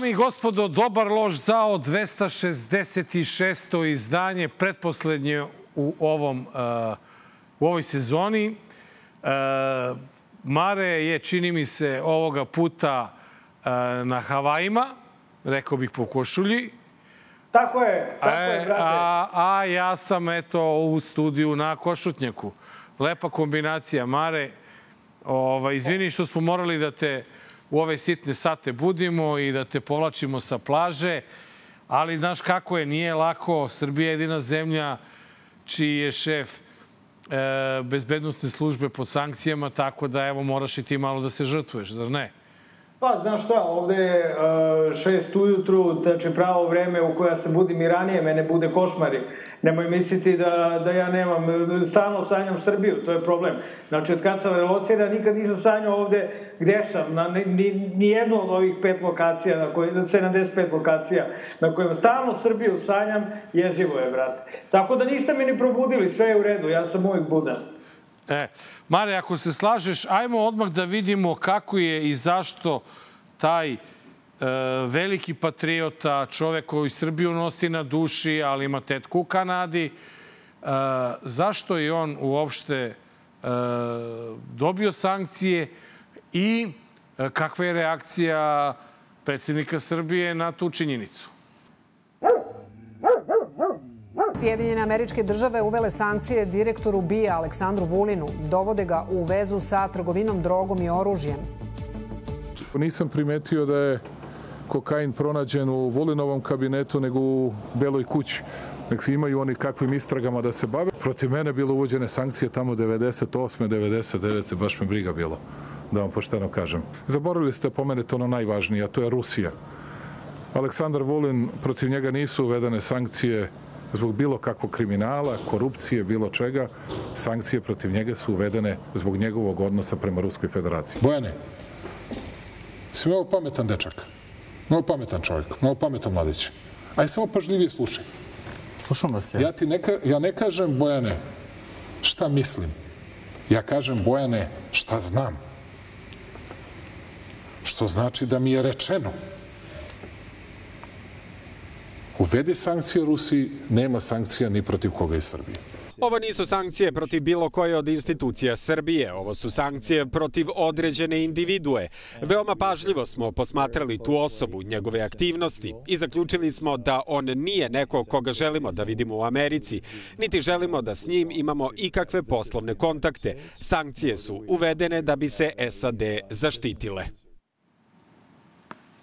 Dame i gospodo, dobar lož zao 266. izdanje, pretposlednje u, ovom, uh, u ovoj sezoni. Uh, Mare je, čini mi se, ovoga puta uh, na Havajima, rekao bih po košulji. Tako je, tako e, je, brate. A, a ja sam, eto, u studiju na Košutnjaku. Lepa kombinacija, Mare. Ovaj, izvini što smo morali da te u ove sitne sate budimo i da te povlačimo sa plaže, ali znaš kako je, nije lako. Srbija je jedina zemlja čiji je šef e, bezbednostne službe pod sankcijama, tako da evo moraš i ti malo da se žrtvuješ, zar ne? Pa, znaš šta, ovde je uh, šest ujutru, znači pravo vreme u koja se budim i ranije, mene bude košmari. Nemoj misliti da, da ja nemam, stalno sanjam Srbiju, to je problem. Znači, od kad sam relociran, nikad nisam sanjao ovde gde sam, na ni, ni jednu od ovih pet lokacija, na koje, 75 lokacija, na kojima stalno Srbiju sanjam, jezivo je, brate. Tako da niste me ni probudili, sve je u redu, ja sam uvijek budan. E, Mare, ako se slažeš, ajmo odmah da vidimo kako je i zašto taj e, veliki patriota, čovek koji Srbiju nosi na duši, ali ima tetku u Kanadi, e, zašto je on uopšte e, dobio sankcije i e, kakva je reakcija predsjednika Srbije na tu činjenicu? Sjedinjene američke države uvele sankcije direktoru BIA Aleksandru Vulinu. Dovode ga u vezu sa trgovinom drogom i oružjem. Nisam primetio da je kokain pronađen u Vulinovom kabinetu nego u Beloj kući. Nek se imaju oni kakvim istragama da se bave. Protiv mene bilo uvođene sankcije tamo 98. 99. baš me briga bilo, da vam pošteno kažem. Zaboravili ste pomenete ono najvažnije, a to je Rusija. Aleksandar Vulin, protiv njega nisu uvedene sankcije zbog bilo kakvog kriminala, korupcije, bilo čega, sankcije protiv njega su uvedene zbog njegovog odnosa prema Ruskoj federaciji. Bojane, si mnogo pametan dečak, mnogo pametan čovjek, mnogo pametan mladić. Aj samo pažljivije slušaj. Slušam vas ja. Ja, ti ne, ja ne kažem, Bojane, šta mislim. Ja kažem, Bojane, šta znam. Što znači da mi je rečeno uvedi sankcije Rusiji, nema sankcija ni protiv koga iz Srbije. Ovo nisu sankcije protiv bilo koje od institucija Srbije, ovo su sankcije protiv određene individue. Veoma pažljivo smo posmatrali tu osobu, njegove aktivnosti i zaključili smo da on nije neko koga želimo da vidimo u Americi, niti želimo da s njim imamo ikakve poslovne kontakte. Sankcije su uvedene da bi se SAD zaštitile.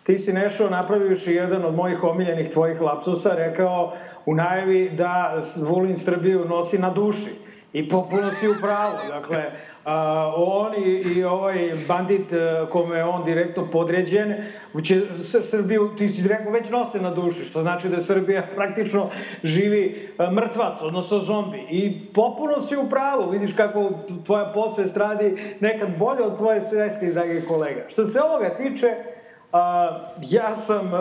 Ti si nešto napravivši jedan od mojih omiljenih tvojih lapsusa, rekao u najavi da Vulin Srbiju nosi na duši. I popuno si u pravu. Dakle, a, on i, i ovaj bandit e, kome je on direktno podređen, će Srbiju, ti si rekao, već nose na duši, što znači da Srbija praktično živi e, mrtvac, odnosno zombi. I popuno si u pravu, vidiš kako tvoja posvest radi nekad bolje od tvoje svesti, dragi kolega. Što se ovoga tiče, A, ja sam,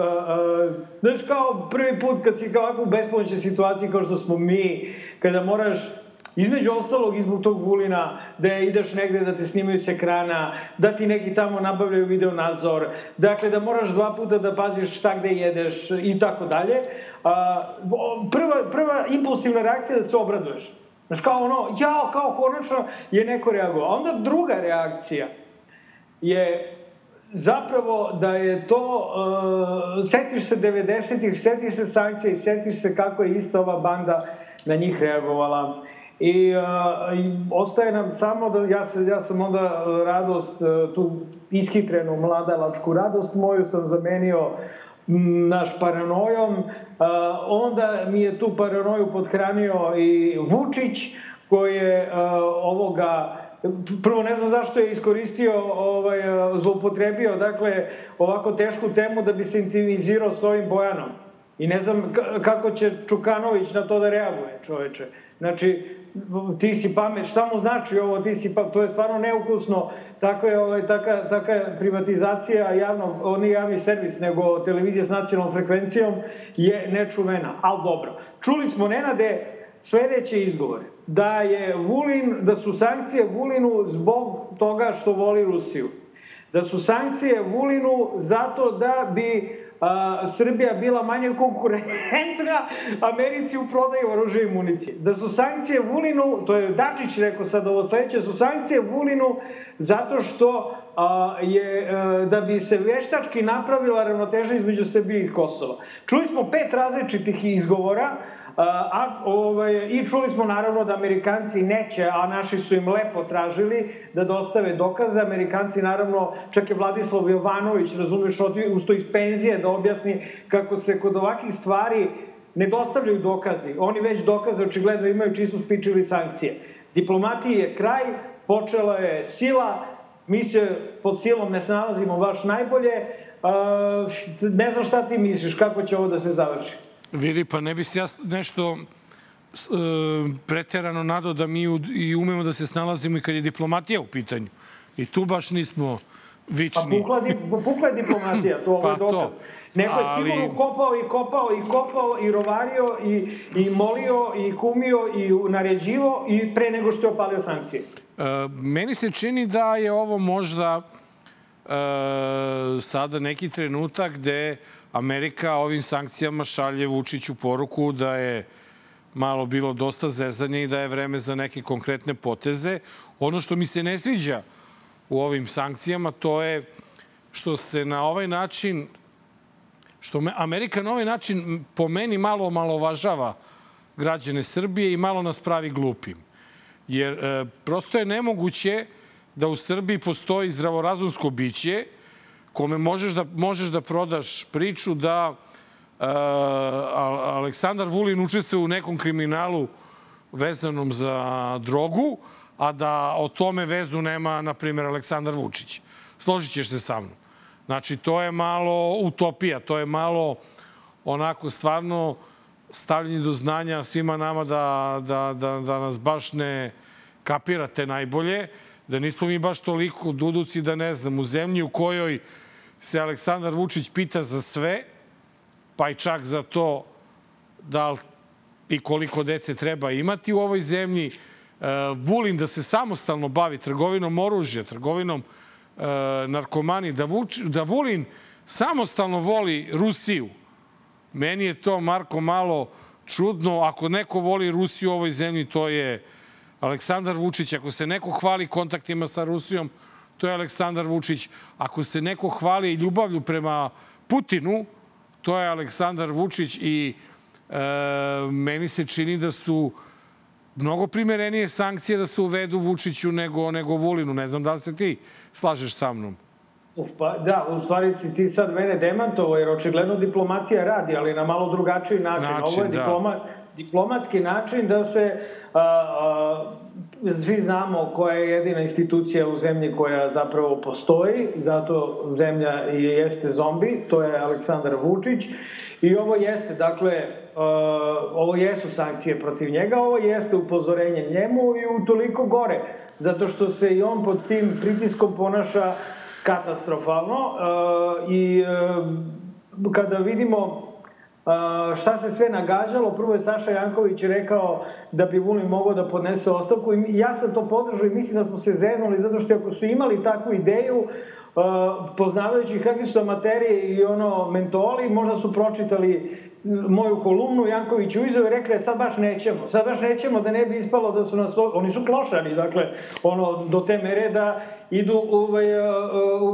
znaš, kao prvi put kad si kao u bespomoćnoj situaciji kao što smo mi, kada moraš između ostalog izbog tog vulina, da ideš negde da te snimaju s ekrana, da ti neki tamo nabavljaju video nadzor, dakle da moraš dva puta da paziš šta gde jedeš i tako dalje. Prva, prva impulsivna reakcija je da se obraduješ. Znaš, kao ono, jao, kao konačno je neko reagovao. Onda druga reakcija je zapravo da je to, uh, setiš se 90-ih, setiš se sankcija i setiš se kako je ista ova banda na njih reagovala. I, uh, i ostaje nam samo da ja, se, ja sam onda radost, uh, tu ishitrenu mladalačku radost moju sam zamenio naš paranojom. Uh, onda mi je tu paranoju podhranio i Vučić koji je uh, ovoga prvo ne znam zašto je iskoristio, ovaj, zloupotrebio, dakle, ovako tešku temu da bi se intimizirao s ovim Bojanom. I ne znam kako će Čukanović na to da reaguje, čoveče. Znači, ti si pamet, šta mu znači ovo, ti si pa, to je stvarno neukusno, tako je ovaj, taka, taka privatizacija javnog, nije javni servis, nego televizija s nacionalnom frekvencijom je nečuvena, ali dobro. Čuli smo, Nenade, sledeće izgovore da je Vulin, da su sankcije Vulinu zbog toga što voli Rusiju. Da su sankcije Vulinu zato da bi a, Srbija bila manje konkurentna Americi u prodaju oružja i municije. Da su sankcije Vulinu, to je Dačić rekao sad ovo sledeće, su sankcije Vulinu zato što a, je a, da bi se veštački napravila ravnoteža između Srbije i Kosova. Čuli smo pet različitih izgovora, A, ovaj, I čuli smo naravno da Amerikanci neće, a naši su im lepo tražili da dostave dokaze. Amerikanci naravno, čak je Vladislav Jovanović, razumiješ, usto iz penzije da objasni kako se kod ovakvih stvari ne dostavljaju dokazi. Oni već dokaze očigledno imaju čiji su spičili sankcije. Diplomatiji je kraj, počela je sila, mi se pod silom ne snalazimo baš najbolje. Ne znam šta ti misliš, kako će ovo da se završi? Vidi, pa ne bi se ja nešto e, preterano nadao da mi i umemo da se snalazimo i kad je diplomatija u pitanju. I tu baš nismo vični. Pa pukla, di, pukla je diplomatija, to ovo pa je dokaz. To. Neko je Ali... sigurno kopao i kopao i kopao i rovario i, i molio i kumio i naređivo i pre nego što je opalio sankcije. E, meni se čini da je ovo možda e, sada neki trenutak gde Amerika ovim sankcijama šalje Vučiću poruku da je malo bilo dosta zezanja i da je vreme za neke konkretne poteze. Ono što mi se ne sviđa u ovim sankcijama, to je što se na ovaj način, što me, Amerika na ovaj način po meni malo omalovažava građane Srbije i malo nas pravi glupim. Jer e, prosto je nemoguće da u Srbiji postoji zdravorazumsko biće kome možeš da, možeš da prodaš priču da uh, Aleksandar Vulin učestvuje u nekom kriminalu vezanom za drogu, a da o tome vezu nema, na primjer, Aleksandar Vučić. Složit ćeš se sa mnom. Znači, to je malo utopija, to je malo onako stvarno stavljanje do znanja svima nama da, da, da, da nas baš ne kapirate najbolje, da nismo mi baš toliko duduci da ne znam, u zemlji u kojoj se Aleksandar Vučić pita za sve, pa i čak za to da li i koliko dece treba imati u ovoj zemlji. E, Vulin da se samostalno bavi trgovinom oružja, trgovinom e, narkomani, da, Vuč, da Vulin samostalno voli Rusiju. Meni je to, Marko, malo čudno. Ako neko voli Rusiju u ovoj zemlji, to je Aleksandar Vučić. Ako se neko hvali kontaktima sa Rusijom, to je Aleksandar Vučić. Ako se neko hvali ljubavlju prema Putinu, to je Aleksandar Vučić i e, meni se čini da su mnogo primerenije sankcije da se uvedu Vučiću nego, nego Vulinu. Ne znam da li se ti slažeš sa mnom. Pa, da, u stvari si ti sad mene demantovo, jer očigledno diplomatija radi, ali na malo drugačiji način. način Ovo je da. diploma, diplomatski način da se a, a, svi znamo koja je jedina institucija u zemlji koja zapravo postoji, zato zemlja i jeste zombi, to je Aleksandar Vučić. I ovo jeste, dakle, uh, ovo jesu sankcije protiv njega, ovo jeste upozorenje njemu i u toliko gore, zato što se i on pod tim pritiskom ponaša katastrofalno uh, i uh, kada vidimo šta se sve nagađalo. Prvo je Saša Janković rekao da bi Vulin mogao da podnese ostavku i ja sam to podržao i mislim da smo se zeznuli zato što ako su imali takvu ideju, poznavajući kakvi su amaterije i ono mentoli, možda su pročitali moju kolumnu Janković u izove rekli sad baš nećemo, sad baš nećemo da ne bi ispalo da su nas, oni su klošani, dakle, ono, do te mere da idu, ovaj,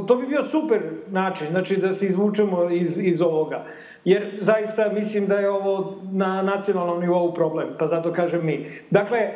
to bi bio super način, znači da se izvučemo iz, iz ovoga. Jer zaista mislim da je ovo na nacionalnom nivou problem, pa zato kažem mi. Dakle, e,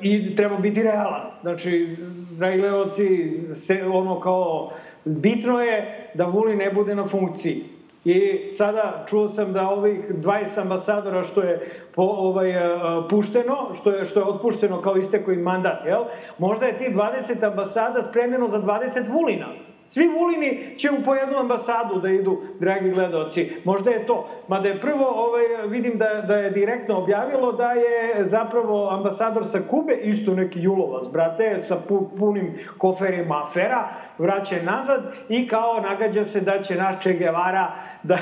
i treba biti realan. Znači, gledalci, se, ono kao, bitno je da Vuli ne bude na funkciji. I sada čuo sam da ovih 20 ambasadora što je po, ovaj, e, pušteno, što je, što je otpušteno kao isteko im mandat, jel? možda je ti 20 ambasada spremljeno za 20 Vulina. Svi Vulini će u pojednu ambasadu da idu, dragi gledalci. Možda je to. Mada je prvo, ovaj, vidim da, da je direktno objavilo da je zapravo ambasador sa Kube, isto neki Julovac, brate, sa punim koferima afera, vraća nazad i kao nagađa se da će naš Che Guevara da,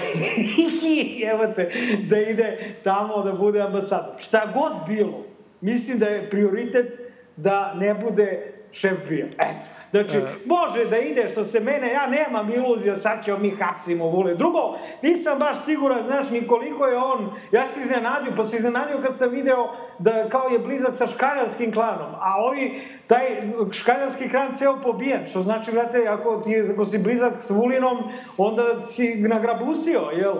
evo da ide tamo da bude ambasador. Šta god bilo, mislim da je prioritet da ne bude šef bija. Eto. Znači, može da ide što se mene, ja nemam iluzija, sad ćemo mi hapsimo Vule. Drugo, nisam baš siguran, znaš, ni koliko je on, ja se iznenadio, pa se iznenadio kad sam video da kao je blizak sa škaljanskim klanom, a ovi, taj škaljanski klan ceo pobijen, što znači, vrate, ako, ti, ako si blizak s Vulinom, onda si nagrabusio, jel?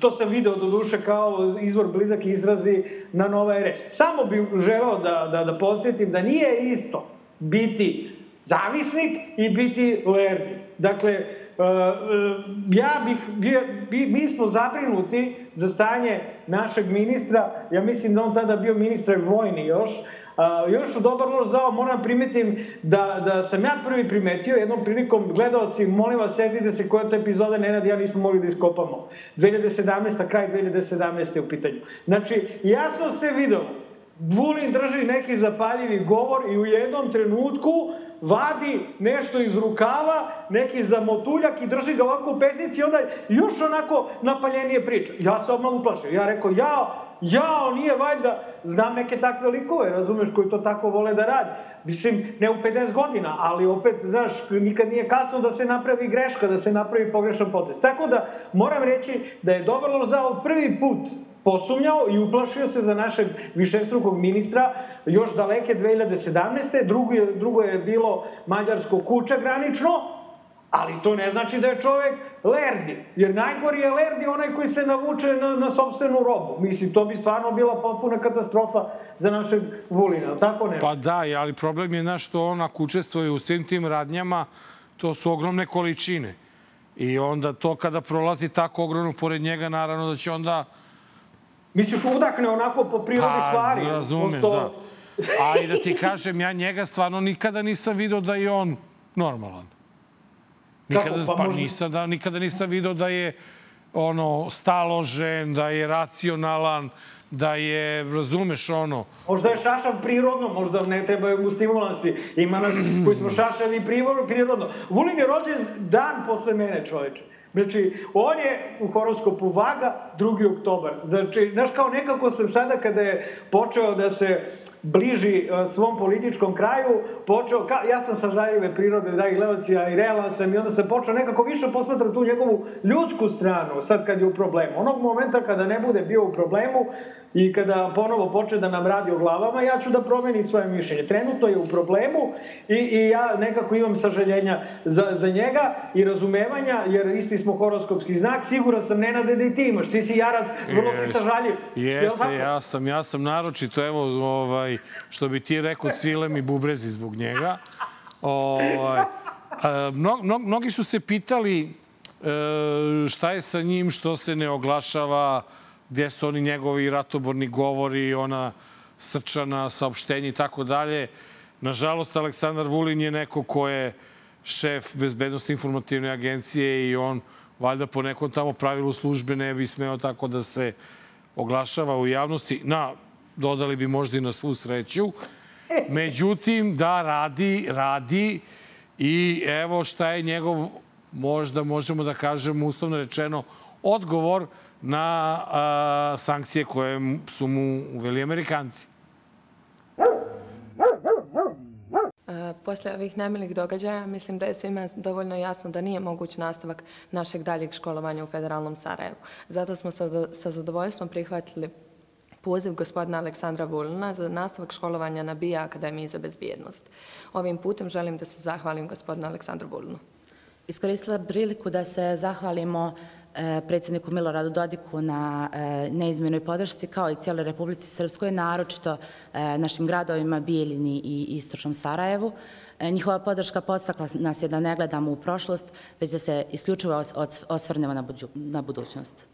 to sam video do duše kao izvor blizak izrazi na Nova RS. Samo bih želeo da, da, da podsjetim da nije isto biti zavisnik i biti lerni. Dakle, e, e, ja bih, mi smo zabrinuti za stanje našeg ministra, ja mislim da on tada bio ministar vojni još, Uh, još u dobar loš zao moram primetim da, da sam ja prvi primetio jednom prilikom gledalci, molim vas, sedite se koja to epizoda Nenad ja nismo mogli da iskopamo. 2017. kraj 2017. u pitanju. Znači, jasno se video, Vulin drži neki zapaljivi govor i u jednom trenutku vadi nešto iz rukava, neki zamotuljak i drži ga ovako u pesnici i onda još onako napaljenije priča. Ja se odmah uplašio. Ja rekao, ja, ja, nije valjda, znam neke takve likove, razumeš, koji to tako vole da radi. Mislim, ne u 50 godina, ali opet, znaš, nikad nije kasno da se napravi greška, da se napravi pogrešan potez. Tako da, moram reći da je Dobro Lozao prvi put posumnjao i uplašio se za našeg višestrukog ministra još daleke 2017. Drugo je, drugo je bilo mađarsko kuća granično, ali to ne znači da je čovek lerdi. Jer najgori je lerdi onaj koji se navuče na, na sobstvenu robu. Mislim, to bi stvarno bila potpuna katastrofa za našeg Vulina, tako ne? Pa da, ali problem je na što on ako učestvuje u svim tim radnjama, to su ogromne količine. I onda to kada prolazi tako ogromno pored njega, naravno da će onda Misliš udakne onako po prirodi pa, stvari? Pa, razumeš, Posto... da. A i da ti kažem, ja njega stvarno nikada nisam video da je on normalan. Nikada, Kako? Pa, pa možda... nisam, da, nikada nisam video da je ono, staložen, da je racionalan, da je, razumeš, ono... Možda je šašav prirodno, možda ne treba mu stimulansi. Ima nas koji smo šašavi prirodno. Vulin je rođen dan posle mene, čoveče. Znači, on je u horoskopu Vaga 2. oktobar. Znači, znaš, kao nekako sam sada kada je počeo da se bliži uh, svom političkom kraju, počeo, ka, ja sam sa žaljive prirode, dragi gledalci, a i realan sam i onda sam počeo nekako više posmatrati tu njegovu ljudsku stranu, sad kad je u problemu. Onog momenta kada ne bude bio u problemu i kada ponovo počne da nam radi o glavama, ja ću da promenim svoje mišljenje. Trenutno je u problemu i, i ja nekako imam sažaljenja za, za njega i razumevanja, jer isti smo horoskopski znak, siguran sam, Nenade, da i ti imaš. Ti si jarac, vrlo si sažaljiv. Jeste, ja sam, ja sam naročito, evo, ovaj, što bi ti rekao, cilem i bubrezi zbog njega. Ovaj, mno, mno, mnogi su se pitali e, šta je sa njim, što se ne oglašava, gde su oni njegovi ratoborni govori, ona srčana saopštenja i tako dalje. Nažalost, Aleksandar Vulin je neko ko je šef Bezbednostne informativne agencije i on valjda po nekom tamo pravilu službe ne bi smeo tako da se oglašava u javnosti. Na, dodali bi možda i na svu sreću. Međutim, da, radi, radi i evo šta je njegov, možda možemo da kažemo uslovno rečeno, odgovor na a, sankcije koje su mu uveli Amerikanci. Posle ovih nemilih događaja mislim da je svima dovoljno jasno da nije moguć nastavak našeg daljeg školovanja u Federalnom Sarajevu. Zato smo sa zadovoljstvom prihvatili poziv gospodina Aleksandra Vulina za nastavak školovanja na BIA Akademiji za bezbjednost. Ovim putem želim da se zahvalim gospodinu Aleksandru Vulinu. Iskoristila priliku da se zahvalimo e, predsjedniku Miloradu Dodiku na e, neizmjenoj podršci kao i cijeloj Republici Srpskoj, naročito e, našim gradovima Bijeljini i Istočnom Sarajevu. Njihova podrška postakla nas je da ne gledamo u prošlost, već da se isključivo osvrnemo na budućnost.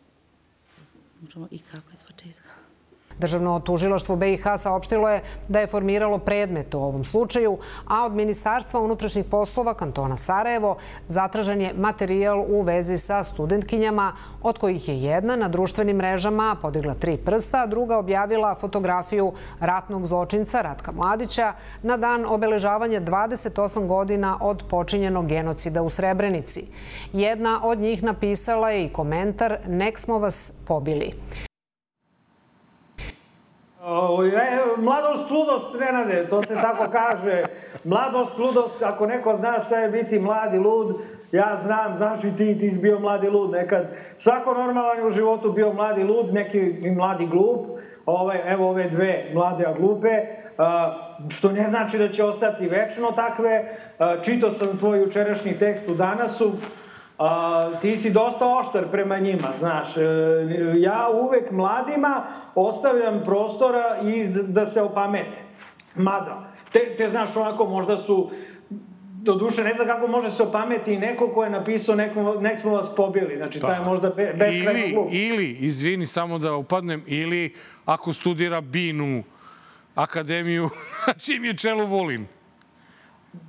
Možemo i kako je zvuče Državno tužilaštvo BiH saopštilo je da je formiralo predmet u ovom slučaju, a od Ministarstva unutrašnjih poslova kantona Sarajevo zatražen je materijal u vezi sa studentkinjama, od kojih je jedna na društvenim mrežama podigla tri prsta, a druga objavila fotografiju ratnog zločinca Ratka Mladića na dan obeležavanja 28 godina od počinjenog genocida u Srebrenici. Jedna od njih napisala je i komentar Nek smo vas pobili. O, e, mladost, ludost, Nenade, to se tako kaže. Mladost, ludost, ako neko zna šta je biti mladi lud, ja znam, znaš i ti, ti si bio mladi lud nekad. Svako normalan je u životu bio mladi lud, neki i mladi glup. Ove, evo ove dve mlade a glupe, što ne znači da će ostati večno takve. A, čitao sam tvoj jučerašnji tekst u Danasu, a, ti si dosta oštar prema njima, znaš. E, ja uvek mladima ostavljam prostora i da se opamete. Mada, te, te znaš, onako možda su do duše ne znam kako može se opameti neko ko je napisao neko, nek smo vas pobili. Znači, taj je možda be, beskreno ili, ili, izvini samo da upadnem, ili ako studira Binu akademiju, na čim je čelu Vulin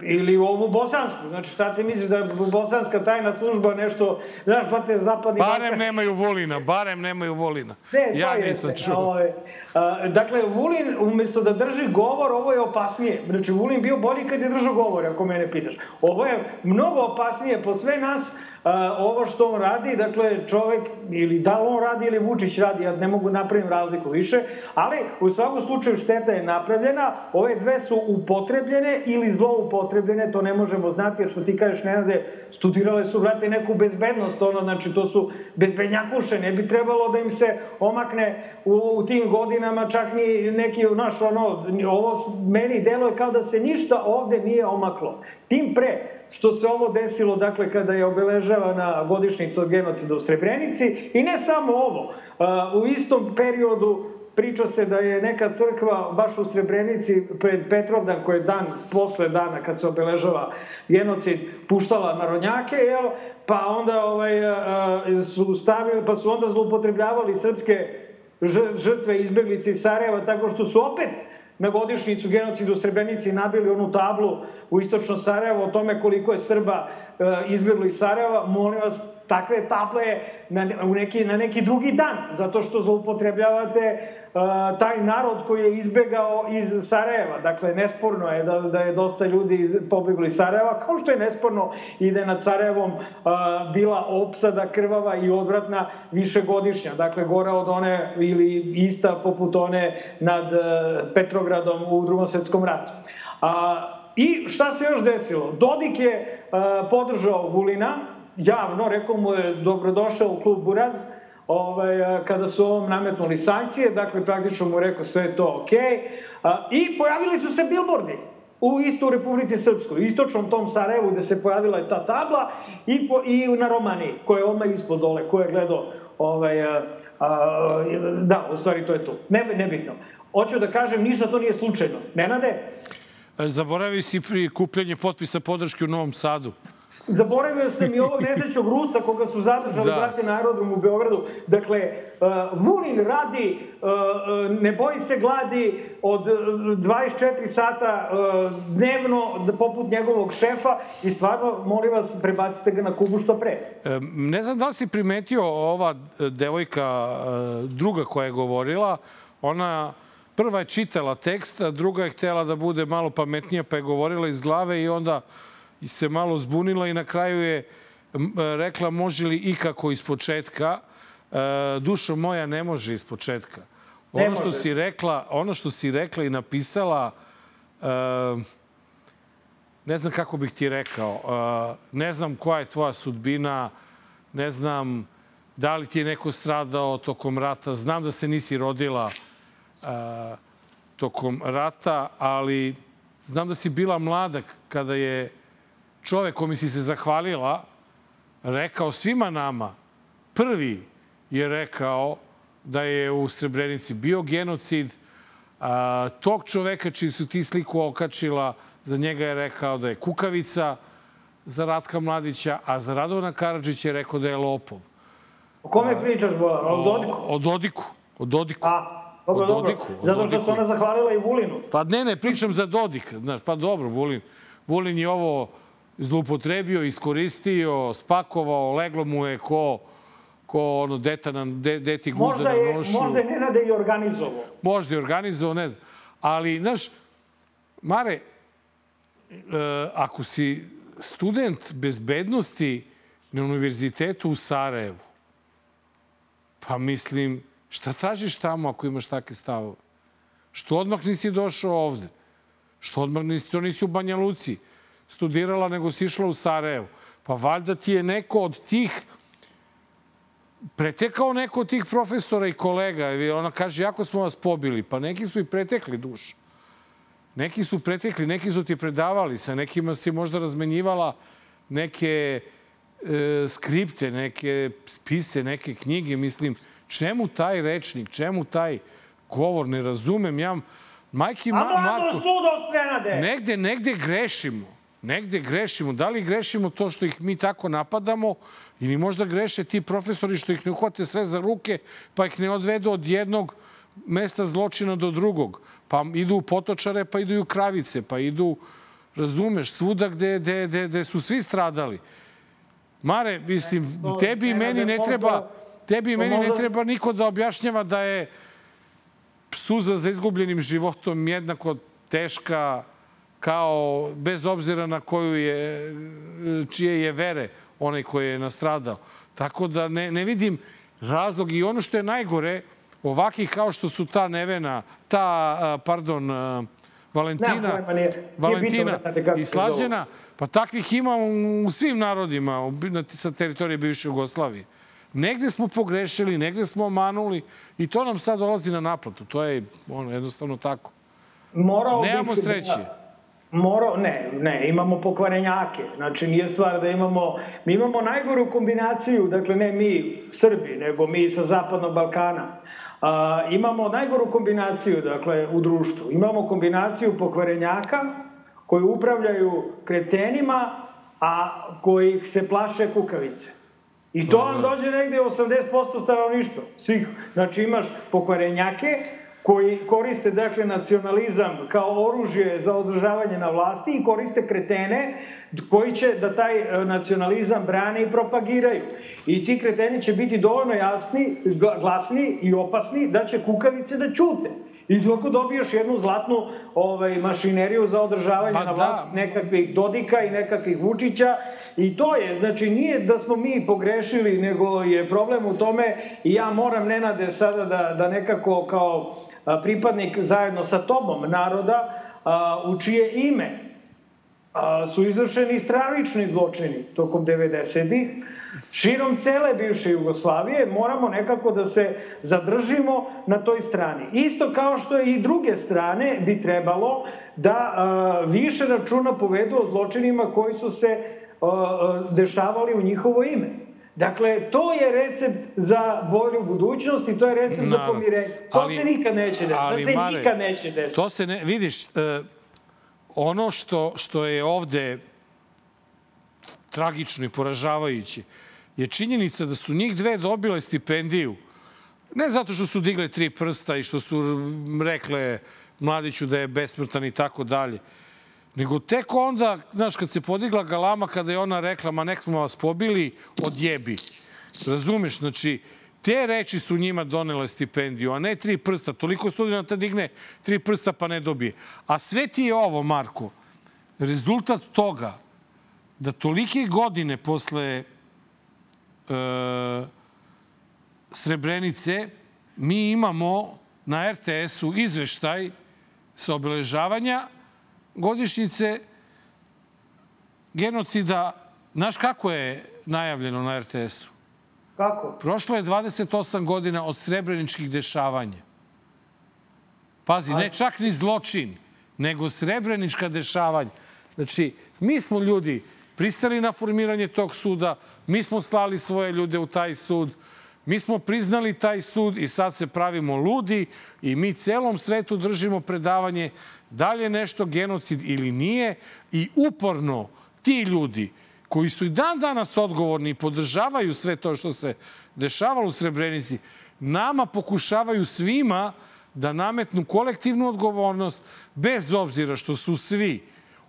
ili ovu bosansku. Znači, šta ti misliš da je bosanska tajna služba nešto, znaš, pa te zapadni... Barem nemaju volina, barem nemaju volina. Ne, ja nisam jeste. čuo. Ove, a, dakle, Vulin, umesto da drži govor, ovo je opasnije. Znači, Vulin bio bolji kad je držao govor, ako mene pitaš. Ovo je mnogo opasnije po sve nas, a, ovo što on radi, dakle, čovek, ili da li on radi ili Vučić radi, ja ne mogu napravim razliku više, ali u svakom slučaju šteta je napravljena, ove dve su upotrebljene ili zloupotrebljene, to ne možemo znati, jer što ti kažeš, Nenade, studirale su, vrate, neku bezbednost, ono, znači, to su bezbednjakuše, ne bi trebalo da im se omakne u, u tim godinama čak ni neki, naš, ono, ovo meni deluje kao da se ništa ovde nije omaklo. Tim pre, što se ovo desilo, dakle, kada je obeležavana godišnica od genocida u Srebrenici i ne samo ovo. U istom periodu priča se da je neka crkva baš u Srebrenici pred Petrovdan, koji je dan posle dana kad se obeležava genocid, puštala narodnjake, jel? pa onda ovaj, su stavili, pa su onda zloupotrebljavali srpske žrtve izbeglice iz Sarajeva tako što su opet na godišnicu genocidu u Srebrenici nabili onu tablu u istočno Sarajevo o tome koliko je Srba izbjeglo iz Sarajeva, molim vas, takve table na, u neki, na neki drugi dan, zato što zloupotrebljavate taj narod koji je izbegao iz Sarajeva. Dakle, nesporno je da, da je dosta ljudi iz, pobegli iz Sarajeva, kao što je nesporno i da je nad Sarajevom a, bila opsada krvava i odvratna višegodišnja. Dakle, gora od one ili ista poput one nad Petrogradom u drugom svetskom ratu. A, I šta se još desilo? Dodik je a, podržao Vulina, javno, rekao mu je dobrodošao u klub Buraz, ovaj, kada su ovom nametnuli sankcije, dakle praktično mu rekao sve to ok, a, i pojavili su se bilbordi u isto u Republici Srpskoj, istočnom tom Sarajevu gde se pojavila je ta tabla i, po, i na Romaniji, koja je odmah ispod dole, ko je gledao ovaj, a, a, da, u stvari to je to. Ne, nebitno. Hoću da kažem, ništa to nije slučajno. Nenade? Zaboravi si pri kupljenje potpisa podrške u Novom Sadu. Zaboravio sam i ovog nesrećnog Rusa koga su zadržali, da. brate, na aerodromu u Beogradu. Dakle, uh, Vulin radi, uh, ne boji se gladi od 24 sata uh, dnevno, da, poput njegovog šefa i stvarno, molim vas, prebacite ga na Kubu što pre. Ne znam da li si primetio ova devojka, druga koja je govorila, ona prva je čitala tekst, a druga je htela da bude malo pametnija, pa je govorila iz glave i onda se malo zbunila i na kraju je rekla može li ikako iz početka. E, dušo moja ne može iz početka. Ono što si rekla, ono što si rekla i napisala, e, ne znam kako bih ti rekao, e, ne znam koja je tvoja sudbina, ne znam da li ti je neko stradao tokom rata, znam da se nisi rodila tokom rata, ali znam da si bila mlada kada je čovek komi si se zahvalila rekao svima nama, prvi je rekao da je u Srebrenici bio genocid, a, tog čoveka čiji su ti sliku okačila, za njega je rekao da je kukavica za Ratka Mladića, a za Radovana Karadžić je rekao da je lopov. O kome pričaš, Bojan? O Dodiku? O Dodiku. O Dodiku. A, dobro, dobro. Dodiku, Zato što se ona zahvalila i Vulinu. Pa ne, ne, pričam za Dodik. Znaš, pa dobro, Vulin. Vulin je ovo zlupotrebio, iskoristio, spakovao, leglo mu je ko ko ono deta na, de, deti guza možda na nošu. Možda je Nenade i organizovao. Možda je organizovao, ne znam. Ali, znaš, Mare, e, ako si student bezbednosti na univerzitetu u Sarajevu, pa mislim, šta tražiš tamo ako imaš takve stavove? Što odmah nisi došao ovde? Što odmah nisi, to nisi u Banja Luci studirala, nego si išla u Sarajevo. Pa valjda ti je neko od tih pretekao neko od tih profesora i kolega. Ona kaže, jako smo vas pobili. Pa neki su i pretekli dušu. Neki su pretekli, neki su ti predavali, sa nekima si možda razmenjivala neke e, skripte, neke spise, neke knjige. Mislim, čemu taj rečnik, čemu taj govor, ne razumem. Ja, majki Ma, A Marko, negde, negde grešimo. Negde grešimo. Da li grešimo to što ih mi tako napadamo ili možda greše ti profesori što ih ne uhvate sve za ruke pa ih ne odvedu od jednog mesta zločina do drugog. Pa idu u potočare, pa idu u kravice, pa idu, razumeš, svuda gde, gde, gde, gde su svi stradali. Mare, mislim, tebi i meni ne treba, tebi i meni ne treba niko da objašnjava da je suza za izgubljenim životom jednako teška kao, bez obzira na koju je, čije je vere onaj koji je nastradao. Tako da ne, ne vidim razlog i ono što je najgore, ovakih kao što su ta Nevena, ta, pardon, Valentina, Valentina i Slađena, pa takvih ima u svim narodima sa teritorije bivše Jugoslavije. Negde smo pogrešili, negde smo omanuli i to nam sad dolazi na naplatu. To je ono, jednostavno tako. Morao Nemamo sreće. Da Moro, ne, ne, imamo pokvarenjake. Znači, nije stvar da imamo... Mi imamo najgoru kombinaciju, dakle, ne mi, Srbi, nego mi sa Zapadnog Balkana. A, imamo najgoru kombinaciju, dakle, u društvu. Imamo kombinaciju pokvarenjaka koji upravljaju kretenima, a koji se plaše kukavice. I to vam dođe negde 80% stanovništva, svih. Znači imaš pokvarenjake koji koriste dakle nacionalizam kao oružje za održavanje na vlasti i koriste kretene koji će da taj e, nacionalizam brane i propagiraju. I ti kreteni će biti dovoljno jasni, glasni i opasni da će kukavice da ćute. I dok dobiješ jednu zlatnu ovaj, mašineriju za održavanje pa na vlast da. nekakvih Dodika i nekakvih Vučića i to je, znači nije da smo mi pogrešili, nego je problem u tome i ja moram Nenade sada da, da nekako kao pripadnik zajedno sa tobom naroda u čije ime su izvršeni stravični zločini tokom 90-ih, širom cele bivše Jugoslavije moramo nekako da se zadržimo na toj strani. Isto kao što i druge strane bi trebalo da više računa povedu o zločinima koji su se dešavali u njihovo ime. Dakle, to je recept za bolju budućnost i to je recept Naravno. za pomirenje. To ali, se nikad neće desiti. Ali, to se Mare, nikad neće desiti. To se ne, vidiš, uh, ono što, što je ovde tragično i poražavajuće je činjenica da su njih dve dobile stipendiju ne zato što su digle tri prsta i što su rekle Mladiću da je besmrtan i tako dalje, nego tek onda, znaš, kad se podigla galama, kada je ona rekla, ma nek smo vas pobili, odjebi. Razumeš, znači, te reči su njima donele stipendiju, a ne tri prsta. Toliko studenta digne tri prsta pa ne dobije. A sve ti je ovo, Marko, rezultat toga da tolike godine posle e, Srebrenice mi imamo na RTS-u izveštaj sa obeležavanja godišnjice genocida, znaš kako je najavljeno na RTS-u? Kako? Prošlo je 28 godina od srebreničkih dešavanja. Pazi, ne čak ni zločin, nego srebrenička dešavanja. Znači, mi smo ljudi pristali na formiranje tog suda, mi smo slali svoje ljude u taj sud, mi smo priznali taj sud i sad se pravimo ludi i mi celom svetu držimo predavanje da li je nešto genocid ili nije i uporno ti ljudi koji su i dan danas odgovorni i podržavaju sve to što se dešavalo u Srebrenici, nama pokušavaju svima da nametnu kolektivnu odgovornost bez obzira što su svi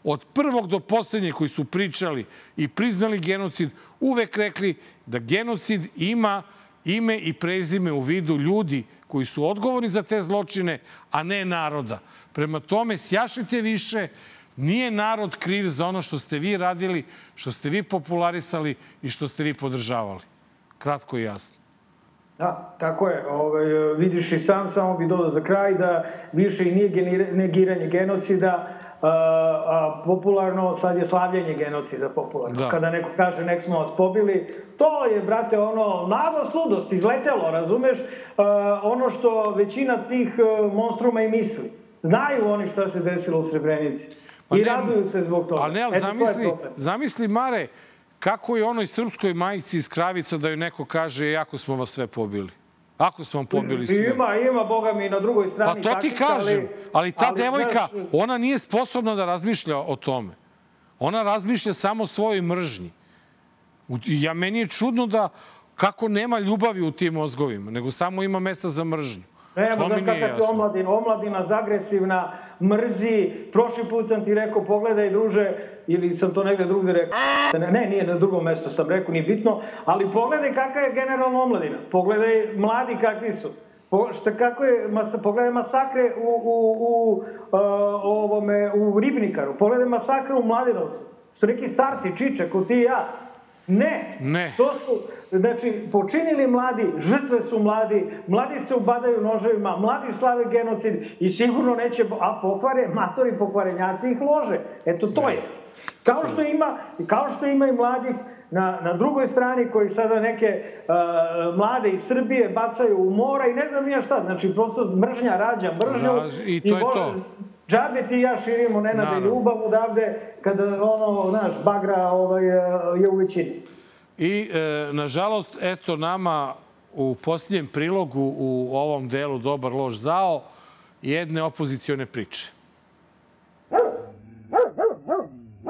od prvog do poslednje koji su pričali i priznali genocid uvek rekli da genocid ima ime i prezime u vidu ljudi koji su odgovorni za te zločine, a ne naroda. Prema tome, sjašite više, nije narod kriv za ono što ste vi radili, što ste vi popularisali i što ste vi podržavali. Kratko i jasno. Da, tako je. Ovaj, vidiš i sam, samo bi dodao za kraj da više i nije negiranje genocida, a, a, popularno, sad je slavljenje genocida popularno. Da. Kada neko kaže nek smo vas pobili, to je, brate, ono, nagla sludost, izletelo, razumeš, a, ono što većina tih monstruma i misli. Znaju oni šta se desilo u Srebrenici. Pa I ne, raduju se zbog toga. Ali ne, ali zamisli, zamisli, Mare, kako je onoj srpskoj majici iz Kravica da joj neko kaže jako smo vas sve pobili. Ako smo vam pobili sve. Ima, ima, boga mi, na drugoj strani. Pa to ti kažem, ali, ali ta ali, devojka, znaš... ona nije sposobna da razmišlja o tome. Ona razmišlja samo o svojoj mržnji. Ja, meni je čudno da kako nema ljubavi u tim mozgovima, nego samo ima mesta za mržnju. Nema, znaš kakav je omladina, omladina zagresivna, mrzi. Prošli put sam ti rekao, pogledaj druže, ili sam to negde drugde rekao. Ne, ne, nije na drugom mestu sam rekao, nije bitno. Ali pogledaj kakva je generalna omladina. Pogledaj mladi kakvi su. Po, šta, kako je, mas, pogledaj masakre u, u, u, uh, ovome, u Ribnikaru. Pogledaj masakre u Mladenovcu. Što neki starci, čiče, ko ti i ja. Ne. Ne. To su, znači, počinili mladi, žrtve su mladi, mladi se ubadaju noževima, mladi slave genocid i sigurno neće, a pokvare, matori pokvarenjaci ih lože. Eto, to je. Kao što ima, kao što ima i mladih na, na drugoj strani koji sada neke uh, mlade iz Srbije bacaju u mora i ne znam nija šta. Znači, prosto mržnja rađa mržnju. I to i je to. Džabe ti ja širimo nenade ljubav odavde kada ono, naš, bagra ovaj, je u većini. I, e, nažalost, eto nama u posljednjem prilogu u ovom delu Dobar, loš, zao jedne opozicione priče.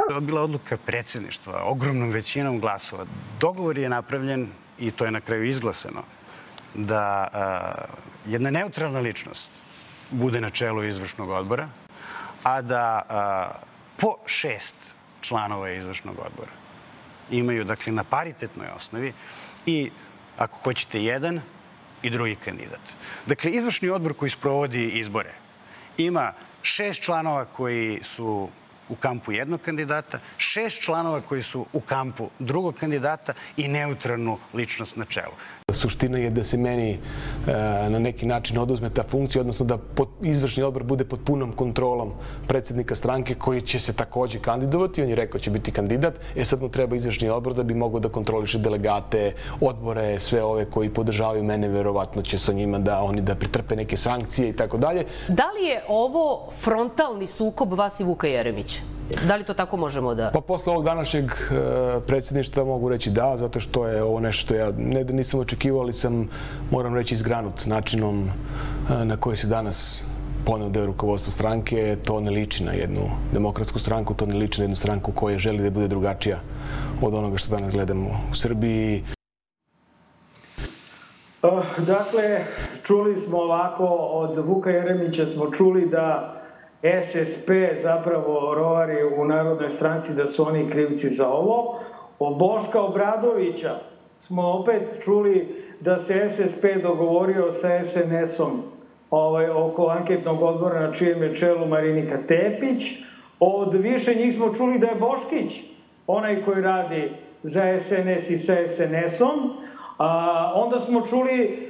To je bila odluka predsedništva, ogromnom većinom glasova. Dogovor je napravljen i to je na kraju izglasano da a, jedna neutralna ličnost bude na čelu izvršnog odbora, a da a, po šest članova izvršnog odbora imaju, dakle, na paritetnoj osnovi i, ako hoćete, jedan i drugi kandidat. Dakle, izvršni odbor koji sprovodi izbore ima šest članova koji su u kampu jednog kandidata, šest članova koji su u kampu drugog kandidata i neutralnu ličnost na čelu. Suština je da se meni e, na neki način oduzme ta funkcija, odnosno da izvršni odbor bude pod punom kontrolom predsednika stranke koji će se takođe kandidovati. On je rekao će biti kandidat. E sad mu treba izvršni odbor da bi mogao da kontroliše delegate, odbore, sve ove koji podržavaju mene, verovatno će sa njima da oni da pritrpe neke sankcije i tako dalje. Da li je ovo frontalni sukob vas i Vuka Jeremića? Da li to tako možemo da... Pa posle ovog današnjeg e, predsjedništva mogu reći da, zato što je ovo nešto što ja ne da nisam očekivao, ali sam, moram reći, izgranut načinom e, na koji se danas poneo deo rukovodstva stranke. To ne liči na jednu demokratsku stranku, to ne liči na jednu stranku koja želi da bude drugačija od onoga što danas gledamo u Srbiji. Dakle, čuli smo ovako od Vuka Jeremića smo čuli da SSP zapravo rovari u Narodnoj stranci da su oni krivci za ovo. O Boška Obradovića smo opet čuli da se SSP dogovorio sa SNS-om ovaj, oko anketnog odbora na čijem je čelu Marinika Tepić. Od više njih smo čuli da je Boškić onaj koji radi za SNS i sa SNS-om. A, onda smo čuli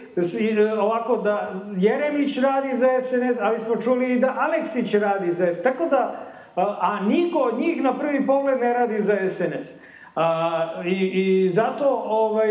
ovako da Jeremić radi za SNS, ali smo čuli i da Aleksić radi za SNS. Tako da, a niko od njih na prvi pogled ne radi za SNS. A, i, I zato ovaj,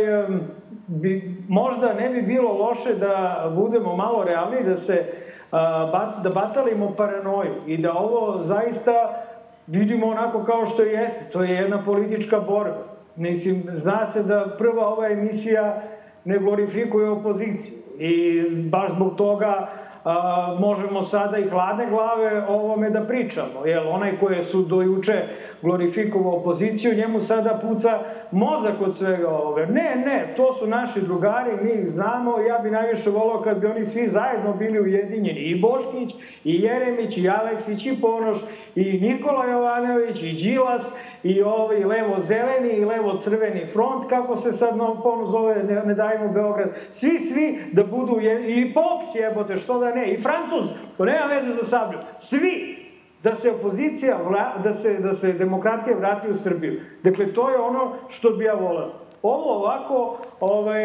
bi, možda ne bi bilo loše da budemo malo realni, da se a, bat, da batalimo paranoju i da ovo zaista vidimo onako kao što jeste. To je jedna politička borba. Mislim, zna se da prva ova emisija ne glorifikuje opoziciju. I baš zbog toga a, možemo sada i hladne glave o ovome da pričamo. Jer onaj koje su dojuče glorifikovao opoziciju, njemu sada puca mozak od svega ove. Ne, ne, to su naši drugari, mi ih znamo, ja bi najviše volao kad bi oni svi zajedno bili ujedinjeni. I Boškić, i Jeremić, i Aleksić, i Ponoš, i Nikola Jovanović, i Đilas, i ovaj levo-zeleni, i levo-crveni front, kako se sad no, pono zove, ne, ne dajemo Beograd. Svi, svi da budu ujedinjeni. I Poks jebote, što da ne, i Francuz, to nema veze za sablju. Svi da se opozicija, vra, da se, da se demokratija vrati u Srbiju. Dakle, to je ono što bi ja volao. ovo ovako, ovaj,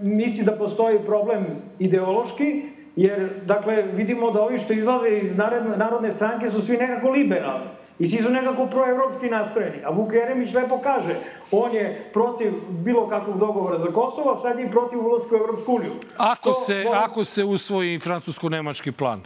misli da postoji problem ideološki, jer, dakle, vidimo da ovi što izlaze iz narodne stranke su svi nekako liberalni. I svi su nekako proevropski nastrojeni. A Vuk Jeremić lepo kaže, on je protiv bilo kakvog dogovora za Kosovo, a sad je protiv ulazka u Evropsku uniju. Ako, to, se, moram, ako se usvoji francusko-nemački plan?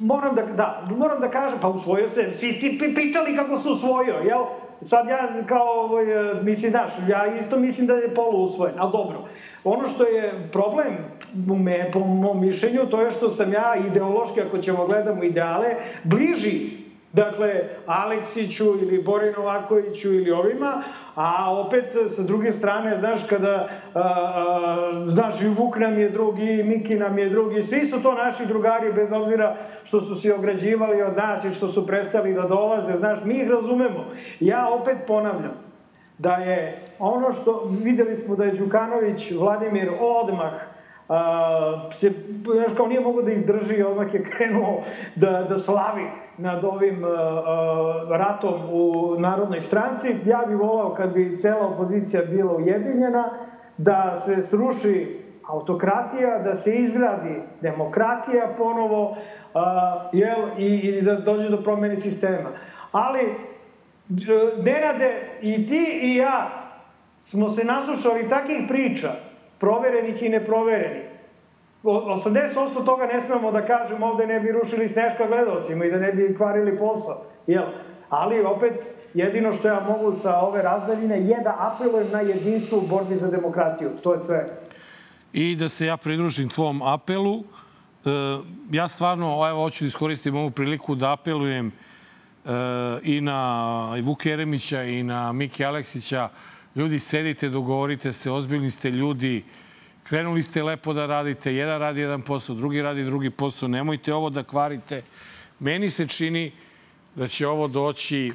Moram da, da, moram da kažem, pa usvojio se, svi ste pričali kako se usvojio, jel? Sad ja kao, ovaj, mislim, daš, ja isto mislim da je polu usvojen, ali dobro. Ono što je problem, me, po mom mišljenju, to je što sam ja ideološki, ako ćemo gledamo ideale, bliži Dakle, Aleksiću ili Bori Novakoviću ili ovima, a opet sa druge strane, znaš, kada, a, a, znaš, i Vuk nam je drugi, i Miki nam je drugi, svi su to naši drugari, bez obzira što su se ograđivali od nas i što su prestali da dolaze, znaš, mi ih razumemo. Ja opet ponavljam, da je ono što, videli smo da je Đukanović, Vladimir, odmah a, se, znaš, kao nije mogo da izdrži, odmah je krenuo da, da slavi nad ovim a, a, ratom u Narodnoj stranci. Ja bih volao kad bi cela opozicija bila ujedinjena, da se sruši autokratija, da se izgradi demokratija ponovo, a, jel, i, i da dođe do promene sistema. Ali, Nenade, i ti i ja smo se naslušali takih priča proverenih i neproverenih. 80% toga ne smemo da kažemo ovde ne bi rušili sneška gledalcima i da ne bi kvarili posao. Jel? Ali opet, jedino što ja mogu sa ove razdaljine je da apelujem na jedinstvo u borbi za demokratiju. To je sve. I da se ja pridružim tvom apelu. E, ja stvarno, evo, hoću da iskoristim ovu priliku da apelujem e, i na Vuke Jeremića i na Miki Aleksića Ljudi, sedite, dogovorite se, ozbiljni ste ljudi, krenuli ste lepo da radite, jedan radi jedan posao, drugi radi drugi posao, nemojte ovo da kvarite. Meni se čini da će ovo doći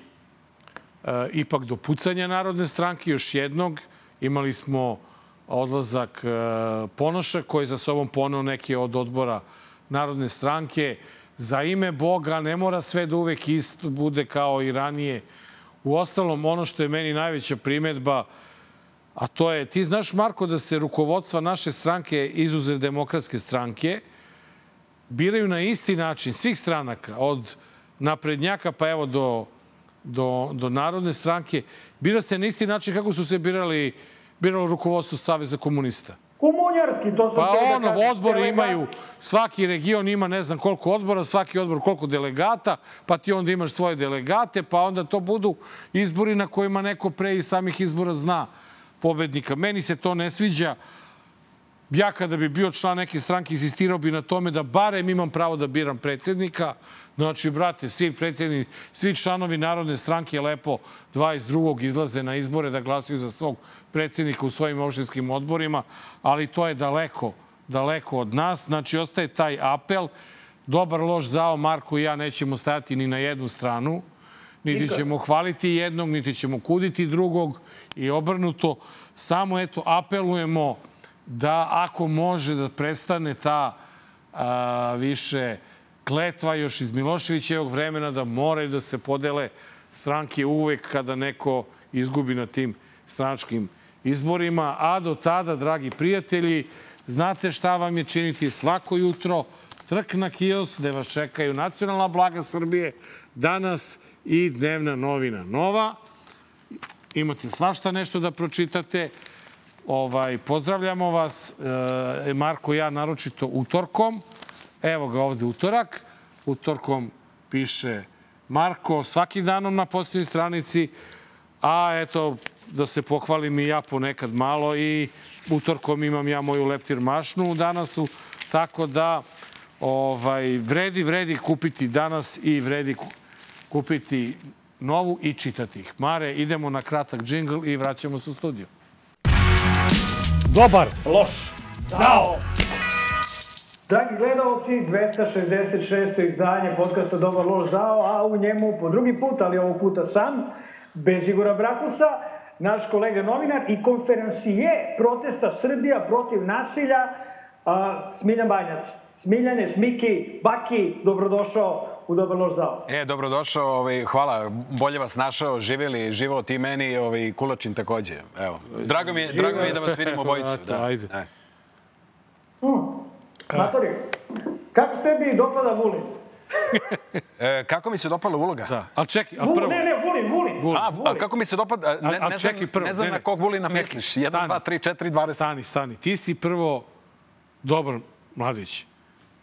e, ipak do pucanja Narodne stranke, još jednog. Imali smo odlazak e, Ponoša, koji za sobom ponao neke od odbora Narodne stranke. Za ime Boga ne mora sve da uvek isto bude kao i ranije U ostalom, ono što je meni najveća primetba, a to je, ti znaš, Marko, da se rukovodstva naše stranke, izuzev demokratske stranke, biraju na isti način, svih stranaka, od naprednjaka pa evo do, do, do Narodne stranke, bira se na isti način kako su se birali, biralo rukovodstvo Saveza komunista. Komunjarski, to sam Pa ono, da odbori imaju, svaki region ima ne znam koliko odbora, svaki odbor koliko delegata, pa ti onda imaš svoje delegate, pa onda to budu izbori na kojima neko pre i samih izbora zna pobednika. Meni se to ne sviđa. Ja kada bi bio član neke stranke insistirao bi na tome da barem imam pravo da biram predsednika. Znači, brate, svi predsedni, svi članovi Narodne stranke lepo 22. izlaze na izbore da glasuju za svog predsednika u svojim opštinskim odborima, ali to je daleko, daleko od nas. Znači, ostaje taj apel. Dobar, loš, zao, Marko i ja nećemo stajati ni na jednu stranu. Niti ćemo hvaliti jednog, niti ćemo kuditi drugog i obrnuto. Samo, eto, apelujemo da ako može da prestane ta a, više kletva još iz Miloševićevog vremena da moraju da se podele stranke uvek kada neko izgubi na tim stranačkim izborima. A do tada, dragi prijatelji, znate šta vam je činiti svako jutro. Trk na kios gde vas čekaju nacionalna blaga Srbije, danas i dnevna novina Nova. Imate svašta nešto da pročitate. Ovaj, pozdravljamo vas, e, Marko i ja, naročito utorkom. Evo ga ovde utorak. Utorkom piše Marko svakim danom na posljednjoj stranici. A eto, da se pohvalim i ja ponekad malo i utorkom imam ja moju leptir mašnu danas tako da ovaj, vredi, vredi kupiti danas i vredi kupiti novu i čitati ih. Mare, idemo na kratak džingl i vraćamo se u studiju. Dobar, loš, zao! Dragi gledalci, 266. izdanje podcasta Dobar, loš, zao, a u njemu po drugi put, ali ovog puta sam, bez Igora Brakusa, naš kolega novinar i konferencije protesta Srbija protiv nasilja, a, Smiljan Banjac. Smiljane, Smiki, Baki, dobrodošao u Dobar loš zao. E, dobrodošao, ovaj, hvala, bolje vas našao, živjeli, živao ti meni, ovaj, Kulačin takođe. Evo, drago mi je, drago mi je da vas vidimo obojicu. Da, Ajde. E. Matori, kako se tebi dopada Vulin? E, kako mi se dopala uloga? Da. Ali čekaj, a prvo... ne, ne, Vulin, Vulin. Vulin. A, a kako mi se dopada? Ne, A- a ne, čekaj znam, prvo, ne znam ne, na ne. kog Vulina Čekaj, misliš. 1, stani. 2, 3, 4, 20. Stani, stani. Ti si prvo dobar mladić.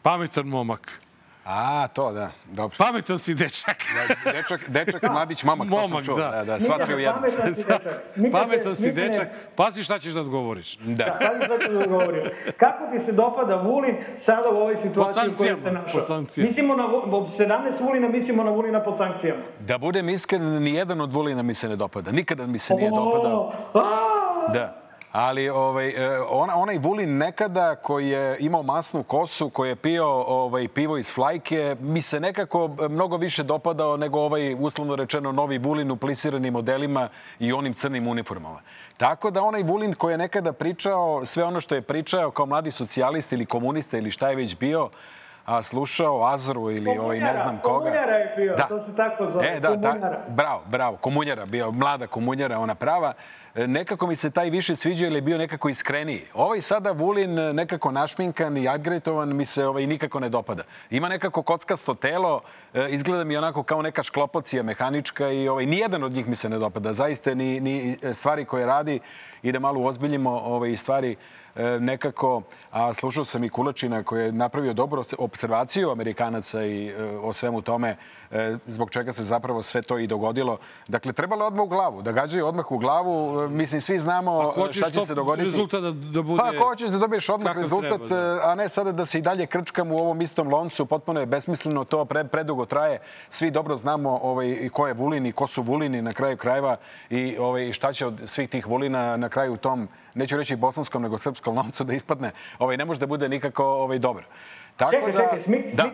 Pametan momak. A, to, da, dobro. Pametan si dečak. Dečak, dečak, mladić, momak, to sam Momak, čuo. da. Da, da, sva tri u jednom. Pametan si dečak. Nikad te- Pametan si dečak. Pazi šta ćeš da odgovoriš. Da. Pazi šta ću da govoriš. Kako ti se dopada Vulin sada u ovoj situaciji u kojoj se sankcijama, našao? po sankcijama. Mislimo na Vu- od 17 Vulina, mislimo na Vulina pod sankcijama. Da budem iskren, ni jedan od Vulina mi se ne dopada. Nikada mi se nije dopadao. Da. Ali ovaj, e, ona, onaj Vulin nekada koji je imao masnu kosu, koji je pio ovaj, pivo iz flajke, mi se nekako e, mnogo više dopadao nego ovaj, uslovno rečeno, novi Vulin u plisiranim modelima i onim crnim uniformama. Tako da onaj Vulin koji je nekada pričao sve ono što je pričao kao mladi socijalist ili komunista ili šta je već bio, a slušao Azoru ili ovaj, ne znam koga. Komunjara je bio, to se tako zove. E, da, da, komunjara. bravo, bravo, komunjara, bio mlada komunjara, ona prava. Nekako mi se taj više sviđao jer je bio nekako iskreniji. Ovaj sada Vulin e, nekako našminkan i upgradeovan mi se ovaj nikako ne dopada. Ima nekako kockasto telo, izgleda mi onako kao neka šklopocija mehanička i ovaj, nijedan od njih mi se ne dopada. Zaista ni, ni stvari koje radi i da malo uozbiljimo ovaj, stvari e, nekako, a slušao sam i Kulačina koji je napravio dobru observaciju Amerikanaca i e, o svemu tome, e, zbog čega se zapravo sve to i dogodilo. Dakle, trebalo odmah u glavu, da gađaju odmah u glavu. E, Mislim, svi znamo šta će se dogoditi. rezultat da, da bude... Pa ako hoćeš da dobiješ odmah rezultat, treba, da. a ne sada da se i dalje krčkam u ovom istom loncu, potpuno je besmisleno, to pre, predugo traje. Svi dobro znamo ovaj, i ko je Vulin i ko su Vulini na kraju krajeva i ovaj, šta će od svih tih Vulina na kraju u tom, neću reći bosanskom, nego srpskom loncu da ispadne. Ovaj, ne može da bude nikako ovaj, dobro. Tako Čekaj, da, čekaj, Smiki, da.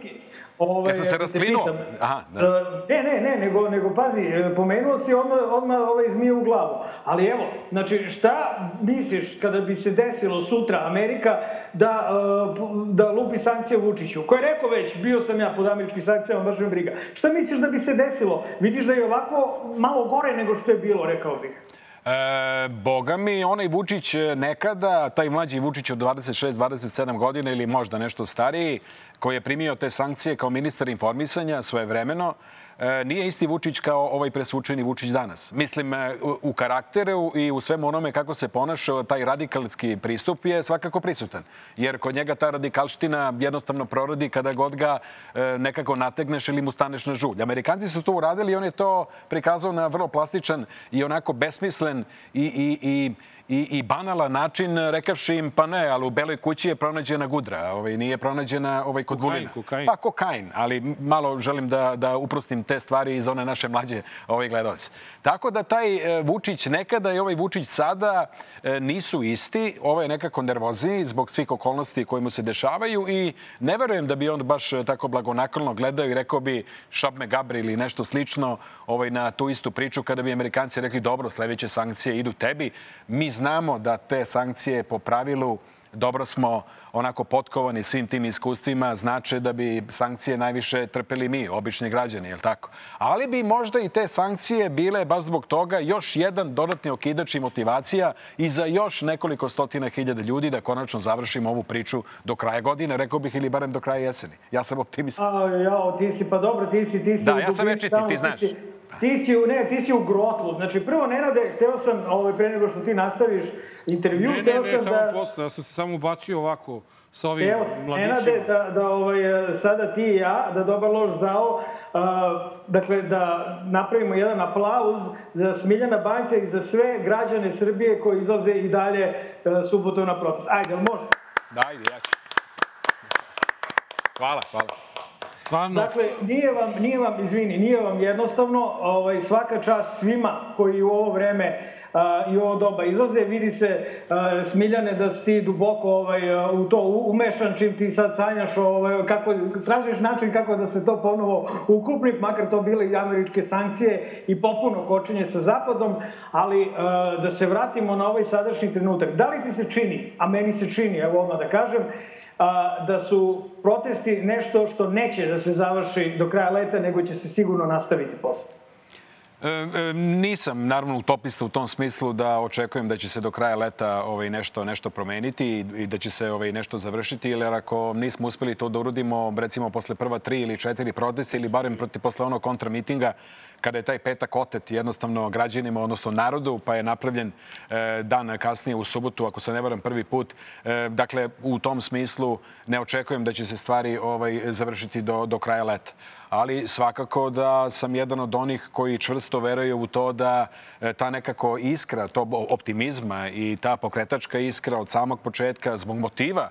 Smiki. Ovaj, Jesam se da te rasplinuo? Aha, da. E, Ne, ne, ne, nego, nego pazi, e, pomenuo si odmah, odmah ovaj zmije u glavu. Ali evo, znači, šta misliš kada bi se desilo sutra Amerika da, e, da lupi sankcije Vučiću? Ko je rekao već, bio sam ja pod američkim sankcijama, baš me briga. Šta misliš da bi se desilo? Vidiš da je ovako malo gore nego što je bilo, rekao bih. E, boga mi, onaj Vučić nekada, taj mlađi Vučić od 26-27 godina ili možda nešto stariji, koji je primio te sankcije kao ministar informisanja svoje vremeno, e, nije isti Vučić kao ovaj presučeni Vučić danas. Mislim, e, u, u karakteru i u svemu onome kako se ponašao, taj radikalski pristup je svakako prisutan. Jer kod njega ta radikalština jednostavno prorodi kada god ga e, nekako nategneš ili mu staneš na žulj. Amerikanci su to uradili i on je to prikazao na vrlo plastičan i onako besmislen i, i, i i, i banalan način, rekavši im, pa ne, ali u Beloj kući je pronađena gudra, ovaj, nije pronađena ovaj, kod Kokain, Vulina. kokain. Pa kokain, ali malo želim da, da uprostim te stvari iz one naše mlađe ovaj, gledalce. Tako da taj e, Vučić nekada i ovaj Vučić sada e, nisu isti. Ovo je nekako nervozniji zbog svih okolnosti koje mu se dešavaju i ne verujem da bi on baš e, tako blagonaklonno gledao i rekao bi šap me Gabri ili nešto slično ovaj, na tu istu priču kada bi Amerikanci rekli dobro, sledeće sankcije idu tebi. Mi znamo da te sankcije po pravilu dobro smo onako potkovani svim tim iskustvima, znače da bi sankcije najviše trpeli mi, obični građani, je li tako? Ali bi možda i te sankcije bile baš zbog toga još jedan dodatni okidač i motivacija i za još nekoliko stotina hiljada ljudi da konačno završimo ovu priču do kraja godine, rekao bih, ili barem do kraja jeseni. Ja sam optimista. A, jao, ti si, pa dobro, ti si, ti si... Da, ja sam večiti, ti znaš. si- Ti si, u, ne, ti si u grotlu. Znači, prvo, Nenade, hteo sam, ovaj, pre nego što ti nastaviš intervju, Ne, ne, hteo ne, sam tamo da... posle. Ja sam se samo ubacio ovako sa ovim Nenade, mladićima. da, da ovaj, sada ti i ja, da dobar loš zao, a, dakle, da napravimo jedan aplauz za Smiljana Banća i za sve građane Srbije koji izlaze i dalje a, subotom na protest. Ajde, može? Da, ajde, ja ću. Hvala, hvala. Stvarno, Dakle, nije vam, nije vam, izvini, nije vam jednostavno, ovaj, svaka čast svima koji u ovo vreme a, i ovo doba izlaze. Vidi se, a, Smiljane, da si ti duboko ovaj, u to umešan, čim ti sad sanjaš, ovaj, kako, tražiš način kako da se to ponovo ukupni, makar to bile i američke sankcije i popuno kočenje sa Zapadom, ali a, da se vratimo na ovaj sadašnji trenutak. Da li ti se čini, a meni se čini, evo odmah da kažem, da su protesti nešto što neće da se završi do kraja leta, nego će se sigurno nastaviti posle. E, e, nisam naravno utopista u tom smislu da očekujem da će se do kraja leta ovaj nešto nešto promeniti i, da će se ovaj nešto završiti jer ako nismo uspeli to da uradimo recimo posle prva tri ili četiri protesta ili barem proti posle onog kontramitinga kada je taj petak otet jednostavno građanima, odnosno narodu, pa je napravljen e, dan kasnije u subotu, ako se ne varam prvi put. E, dakle, u tom smislu ne očekujem da će se stvari ovaj, završiti do, do kraja leta. Ali svakako da sam jedan od onih koji čvrsto veruje u to da e, ta nekako iskra, to optimizma i ta pokretačka iskra od samog početka zbog motiva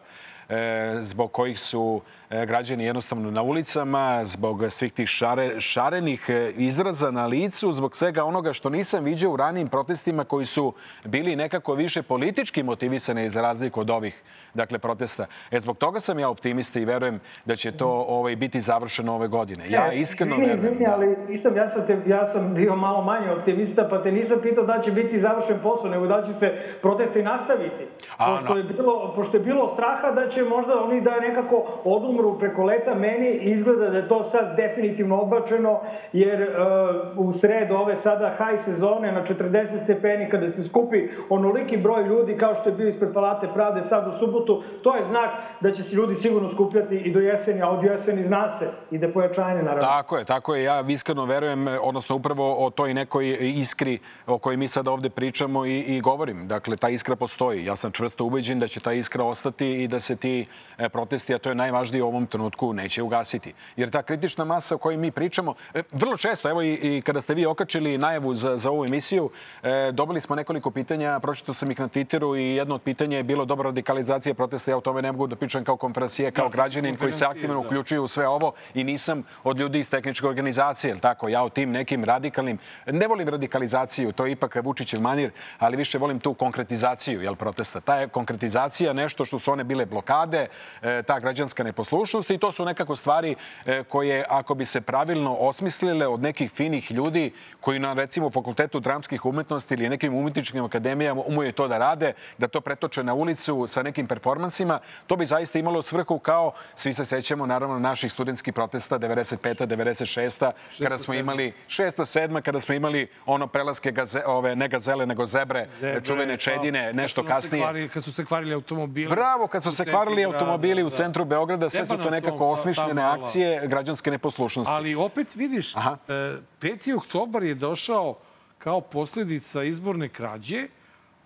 zbog kojih su građani jednostavno na ulicama, zbog svih tih šare, šarenih e, izraza na licu, zbog svega onoga što nisam viđao u ranijim protestima koji su bili nekako više politički motivisani za razliku od ovih dakle, protesta. E, zbog toga sam ja optimista i verujem da će to ovaj, biti završeno ove godine. Ja e, iskreno verujem. Izvini, da. ali nisam, ja, sam te, ja sam bio malo manje optimista, pa te nisam pitao da će biti završen posao, nego da će se protesti nastaviti. A, pošto, je bilo, pošto je bilo straha da će možda oni da nekako odumru odmoru preko leta, meni izgleda da je to sad definitivno odbačeno, jer uh, u sredu ove sada haj sezone na 40 stepeni, kada se skupi onoliki broj ljudi kao što je bio ispred Palate Pravde sad u subotu, to je znak da će se ljudi sigurno skupljati i do jeseni, a od jeseni zna se, ide pojačanje naravno. Tako je, tako je. Ja iskreno verujem, odnosno upravo o toj nekoj iskri o kojoj mi sad ovde pričamo i, i govorim. Dakle, ta iskra postoji. Ja sam čvrsto ubeđen da će ta iskra ostati i da se ti e, protesti, a to je najvažnije u ovom trenutku neće ugasiti. Jer ta kritična masa o kojoj mi pričamo, e, vrlo često, evo i, i kada ste vi okačili najavu za, za ovu emisiju, e, dobili smo nekoliko pitanja, pročitao sam ih na Twitteru i jedno od pitanja je bilo dobra radikalizacija protesta. Ja o tome ne mogu da pričam kao konferencije, kao da, građanin koji se aktivno da. uključuju u sve ovo i nisam od ljudi iz tehničke organizacije, tako? Ja o tim nekim radikalnim, ne volim radikalizaciju, to je ipak Vučićev manir, ali više volim tu konkretizaciju, jel, protesta. Ta je konkretizacija nešto što su one bile blokade, e, ta građanska neposlušnost budućnosti i to su nekako stvari e, koje, ako bi se pravilno osmislile od nekih finih ljudi koji na, recimo, fakultetu dramskih umetnosti ili nekim umetničkim akademijama umeju to da rade, da to pretoče na ulicu sa nekim performansima, to bi zaista imalo svrhu kao, svi se sećamo, naravno, naših studentskih protesta 95. 96. kada smo imali 6. 7. kada smo imali ono prelaske gaze, ove, ne gazele, nego zebre, zebre čuvene čedine, pa, nešto kasnije. Kvarili, kad su se kvarili automobili. Bravo, kad su se kvarili automobili u da. centru Beograda, sve su to nekako osmišljene akcije građanske neposlušnosti. Ali opet vidiš, Aha. 5. E, oktobar je došao kao posljedica izborne krađe,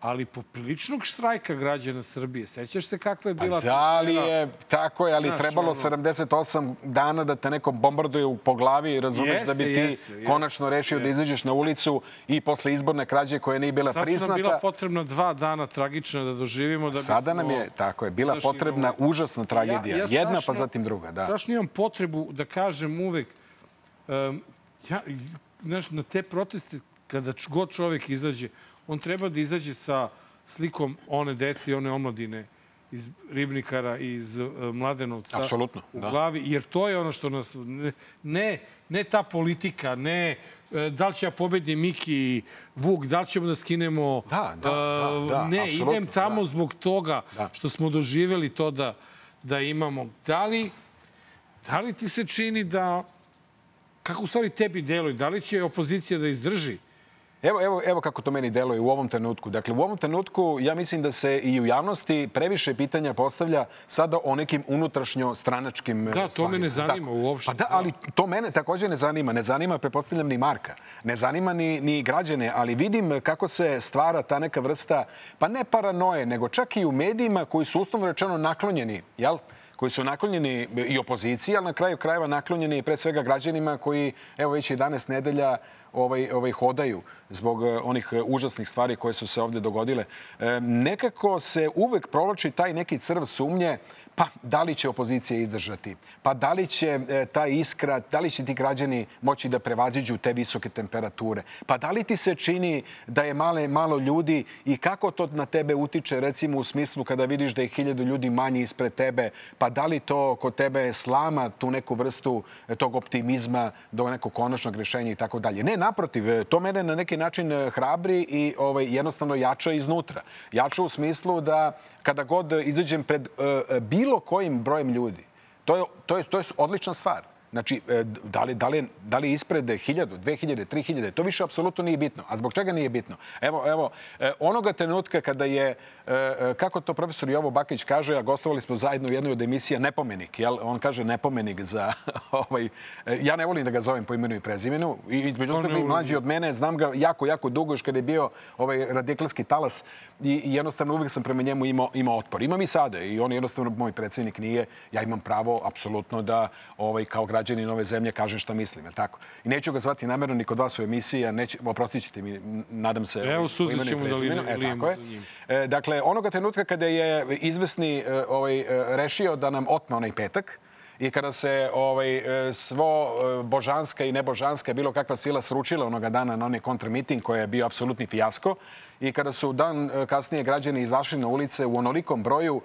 ali popriličnog štrajka građana Srbije. Sećaš se kakva je bila A da li je, tako je, ali Znaš, trebalo ono... 78 dana da te neko bombarduje po glavi i razumeš jeste, da bi ti jeste, konačno jeste, rešio da jeste. da izađeš na ulicu i posle izborne krađe koja nije bila Sad priznata. Sad nam bila potrebna dva dana tragično da doživimo. Da bismo... Sada nam je, tako je, bila potrebna imamo... užasna tragedija. Ja, ja strašno, Jedna pa zatim druga, da. Strašno imam potrebu da kažem uvek, um, ja, znaš, na te proteste, kada god čovek izađe, on treba da izađe sa slikom one dece i one omladine iz Ribnikara i iz uh, Mladenovca Apsolutno, u da. glavi, jer to je ono što nas... Ne, ne ta politika, ne e, da li će ja pobedi Miki i Vuk, da li ćemo da skinemo... Da, da, da, da Ne, idem tamo da. zbog toga da. što smo doživeli to da, da imamo. Da li, da li ti se čini da... Kako u stvari tebi deluje? Da li će opozicija da izdrži Evo, evo, evo kako to meni deluje u ovom trenutku. Dakle, u ovom trenutku ja mislim da se i u javnosti previše pitanja postavlja sada o nekim unutrašnjo stranačkim Da, to stvarima. me ne zanima da. uopšte. Pa da, ali to mene takođe ne zanima. Ne zanima, prepostavljam, ni Marka. Ne zanima ni, ni građane, ali vidim kako se stvara ta neka vrsta, pa ne paranoje, nego čak i u medijima koji su uslovno rečeno naklonjeni, jel? koji su naklonjeni i opoziciji, ali na kraju krajeva naklonjeni pre svega građanima koji, evo već 11 nedelja, ovaj, ovaj hodaju zbog eh, onih eh, užasnih stvari koje su se ovde dogodile. E, nekako se uvek provlači taj neki crv sumnje pa da li će opozicija izdržati, pa da li će e, ta iskra, da li će ti građani moći da prevaziđu te visoke temperature, pa da li ti se čini da je male, malo ljudi i kako to na tebe utiče recimo u smislu kada vidiš da je hiljadu ljudi manji ispred tebe, pa pa da li to kod tebe slama tu neku vrstu e, tog optimizma do nekog konačnog rešenja i tako dalje. Ne, naprotiv, e, to mene na neki način e, hrabri i ovaj, jednostavno jača iznutra. Jača u smislu da kada god izađem pred uh, bilo kojim brojem ljudi, to je, to je, to je odlična stvar. Znači, e, da li, da, li, da li ispred 1000, 2000, 3000, to više apsolutno nije bitno. A zbog čega nije bitno? Evo, evo, e, onoga trenutka kada je, e, kako to profesor Jovo Bakić kaže, a gostovali smo zajedno u jednoj od emisija Nepomenik, jel? On kaže Nepomenik za ovaj... Ja ne volim da ga zovem po imenu i prezimenu. I između ostalog mlađi od mene, znam ga jako, jako dugo još kada je bio ovaj radikalski talas i, i jednostavno uvek sam prema njemu imao, imao otpor. Imam i sada i on jednostavno moj predsednik nije. Ja imam pravo apsolutno da ovaj, kao građani nove zemlje kažem šta mislim, je tako? I neću ga zvati namerno ni kod vas u emisiji, a neće, oprostit ćete mi, nadam se. Evo, suzit ćemo da li e, tako je. E, dakle, onoga trenutka kada je izvesni e, ovaj, e, rešio da nam otme onaj petak, i kada se ovaj, e, svo božanska i nebožanska bilo kakva sila sručila onoga dana na onaj kontramiting koji je bio apsolutni fijasko i kada su dan kasnije građani izašli na ulice u onolikom broju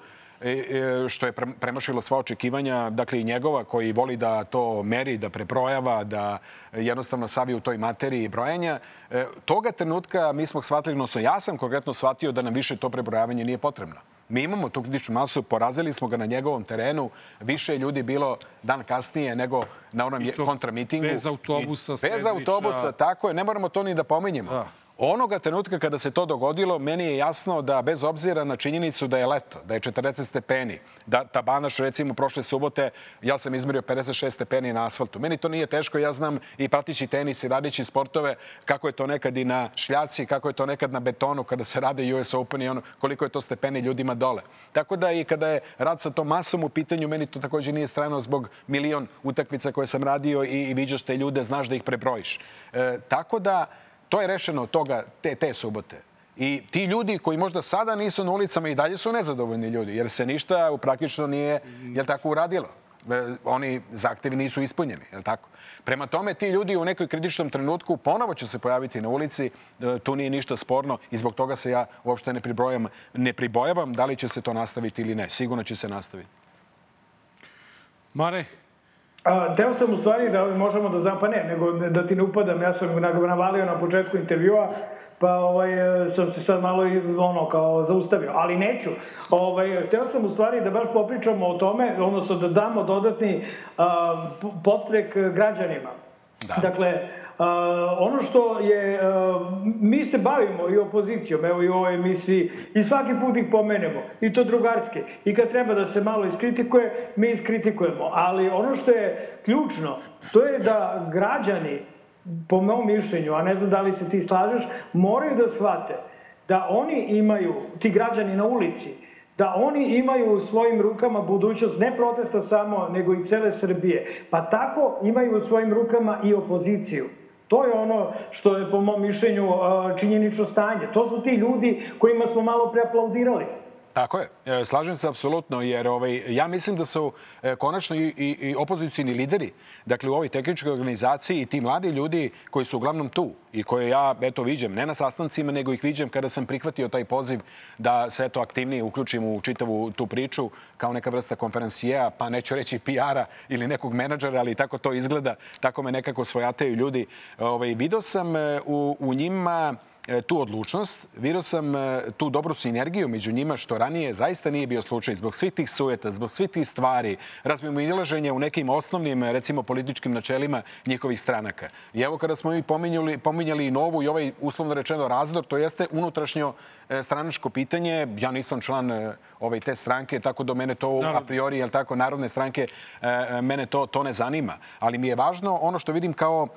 što je premašilo sva očekivanja, dakle i njegova koji voli da to meri, da prebrojava, da jednostavno savi u toj materiji brojanja. E, toga trenutka mi smo shvatili, odnosno ja sam konkretno shvatio da nam više to prebrojavanje nije potrebno. Mi imamo tu kritičnu masu, porazili smo ga na njegovom terenu, više ljudi bilo dan kasnije nego na onom kontramitingu. Bez autobusa, I, Bez autobusa, tako je, ne moramo to ni da pominjemo. Da. Onoga trenutka kada se to dogodilo, meni je jasno da bez obzira na činjenicu da je leto, da je 40 stepeni, da Tabanaš recimo prošle subote, ja sam izmerio 56 stepeni na asfaltu. Meni to nije teško, ja znam i pratići tenis i radići sportove, kako je to nekad i na šljaci, kako je to nekad na betonu kada se rade US Open i ono, koliko je to stepeni ljudima dole. Tako da i kada je rad sa tom masom u pitanju, meni to takođe nije strano zbog milion utakmica koje sam radio i, i viđaš te ljude, znaš da ih prebrojiš. E, tako da, To je rešeno toga te, te subote. I ti ljudi koji možda sada nisu na ulicama i dalje su nezadovoljni ljudi, jer se ništa praktično nije, jel tako, uradilo. E, oni zahtevi nisu ispunjeni, jel tako? Prema tome, ti ljudi u nekoj kritičnom trenutku ponovo će se pojaviti na ulici, e, tu nije ništa sporno i zbog toga se ja uopšte ne pribrojam, ne pribojavam da li će se to nastaviti ili ne. Sigurno će se nastaviti. Mare, A, teo sam u stvari da možemo da znam, pa ne, nego da ti ne upadam, ja sam navalio na početku intervjua, pa ovaj, sam se sad malo ono kao zaustavio, ali neću. Ovaj, teo sam u stvari da baš popričamo o tome, odnosno da damo dodatni a, podstrek građanima. Da. Dakle, ono što je, mi se bavimo i opozicijom, evo i u ovoj emisiji, i svaki put ih pomenemo, i to drugarski. I kad treba da se malo iskritikuje, mi iskritikujemo. Ali ono što je ključno, to je da građani, po mom mišljenju, a ne znam da li se ti slažeš, moraju da shvate da oni imaju, ti građani na ulici, da oni imaju u svojim rukama budućnost ne protesta samo, nego i cele Srbije. Pa tako imaju u svojim rukama i opoziciju. To je ono što je po mom mišljenju činjenično stanje. To su ti ljudi kojima smo malo preaplaudirali. Tako je. E, slažem se apsolutno, jer ovaj, ja mislim da su e, konačno i, i, i opozicijni lideri, dakle u ovoj tehničkoj organizaciji i ti mladi ljudi koji su uglavnom tu i koje ja eto viđem, ne na sastancima, nego ih viđem kada sam prihvatio taj poziv da se eto aktivnije uključim u čitavu tu priču kao neka vrsta konferencijeja, pa neću reći PR-a ili nekog menadžera, ali tako to izgleda, tako me nekako svojataju ljudi. Ovaj, video sam e, u, u njima tu odlučnost, vidio sam e, tu dobru sinergiju među njima, što ranije zaista nije bio slučaj zbog svih tih sujeta, zbog svih tih stvari, razmimo ilaženja u nekim osnovnim, recimo, političkim načelima njihovih stranaka. I evo kada smo mi pominjali, pominjali i novu i ovaj uslovno rečeno razdor, to jeste unutrašnjo e, stranačko pitanje. Ja nisam član ovaj, te stranke, tako da mene to a priori, jel tako, narodne stranke, mene to, to ne zanima. Ali mi je važno ono što vidim kao,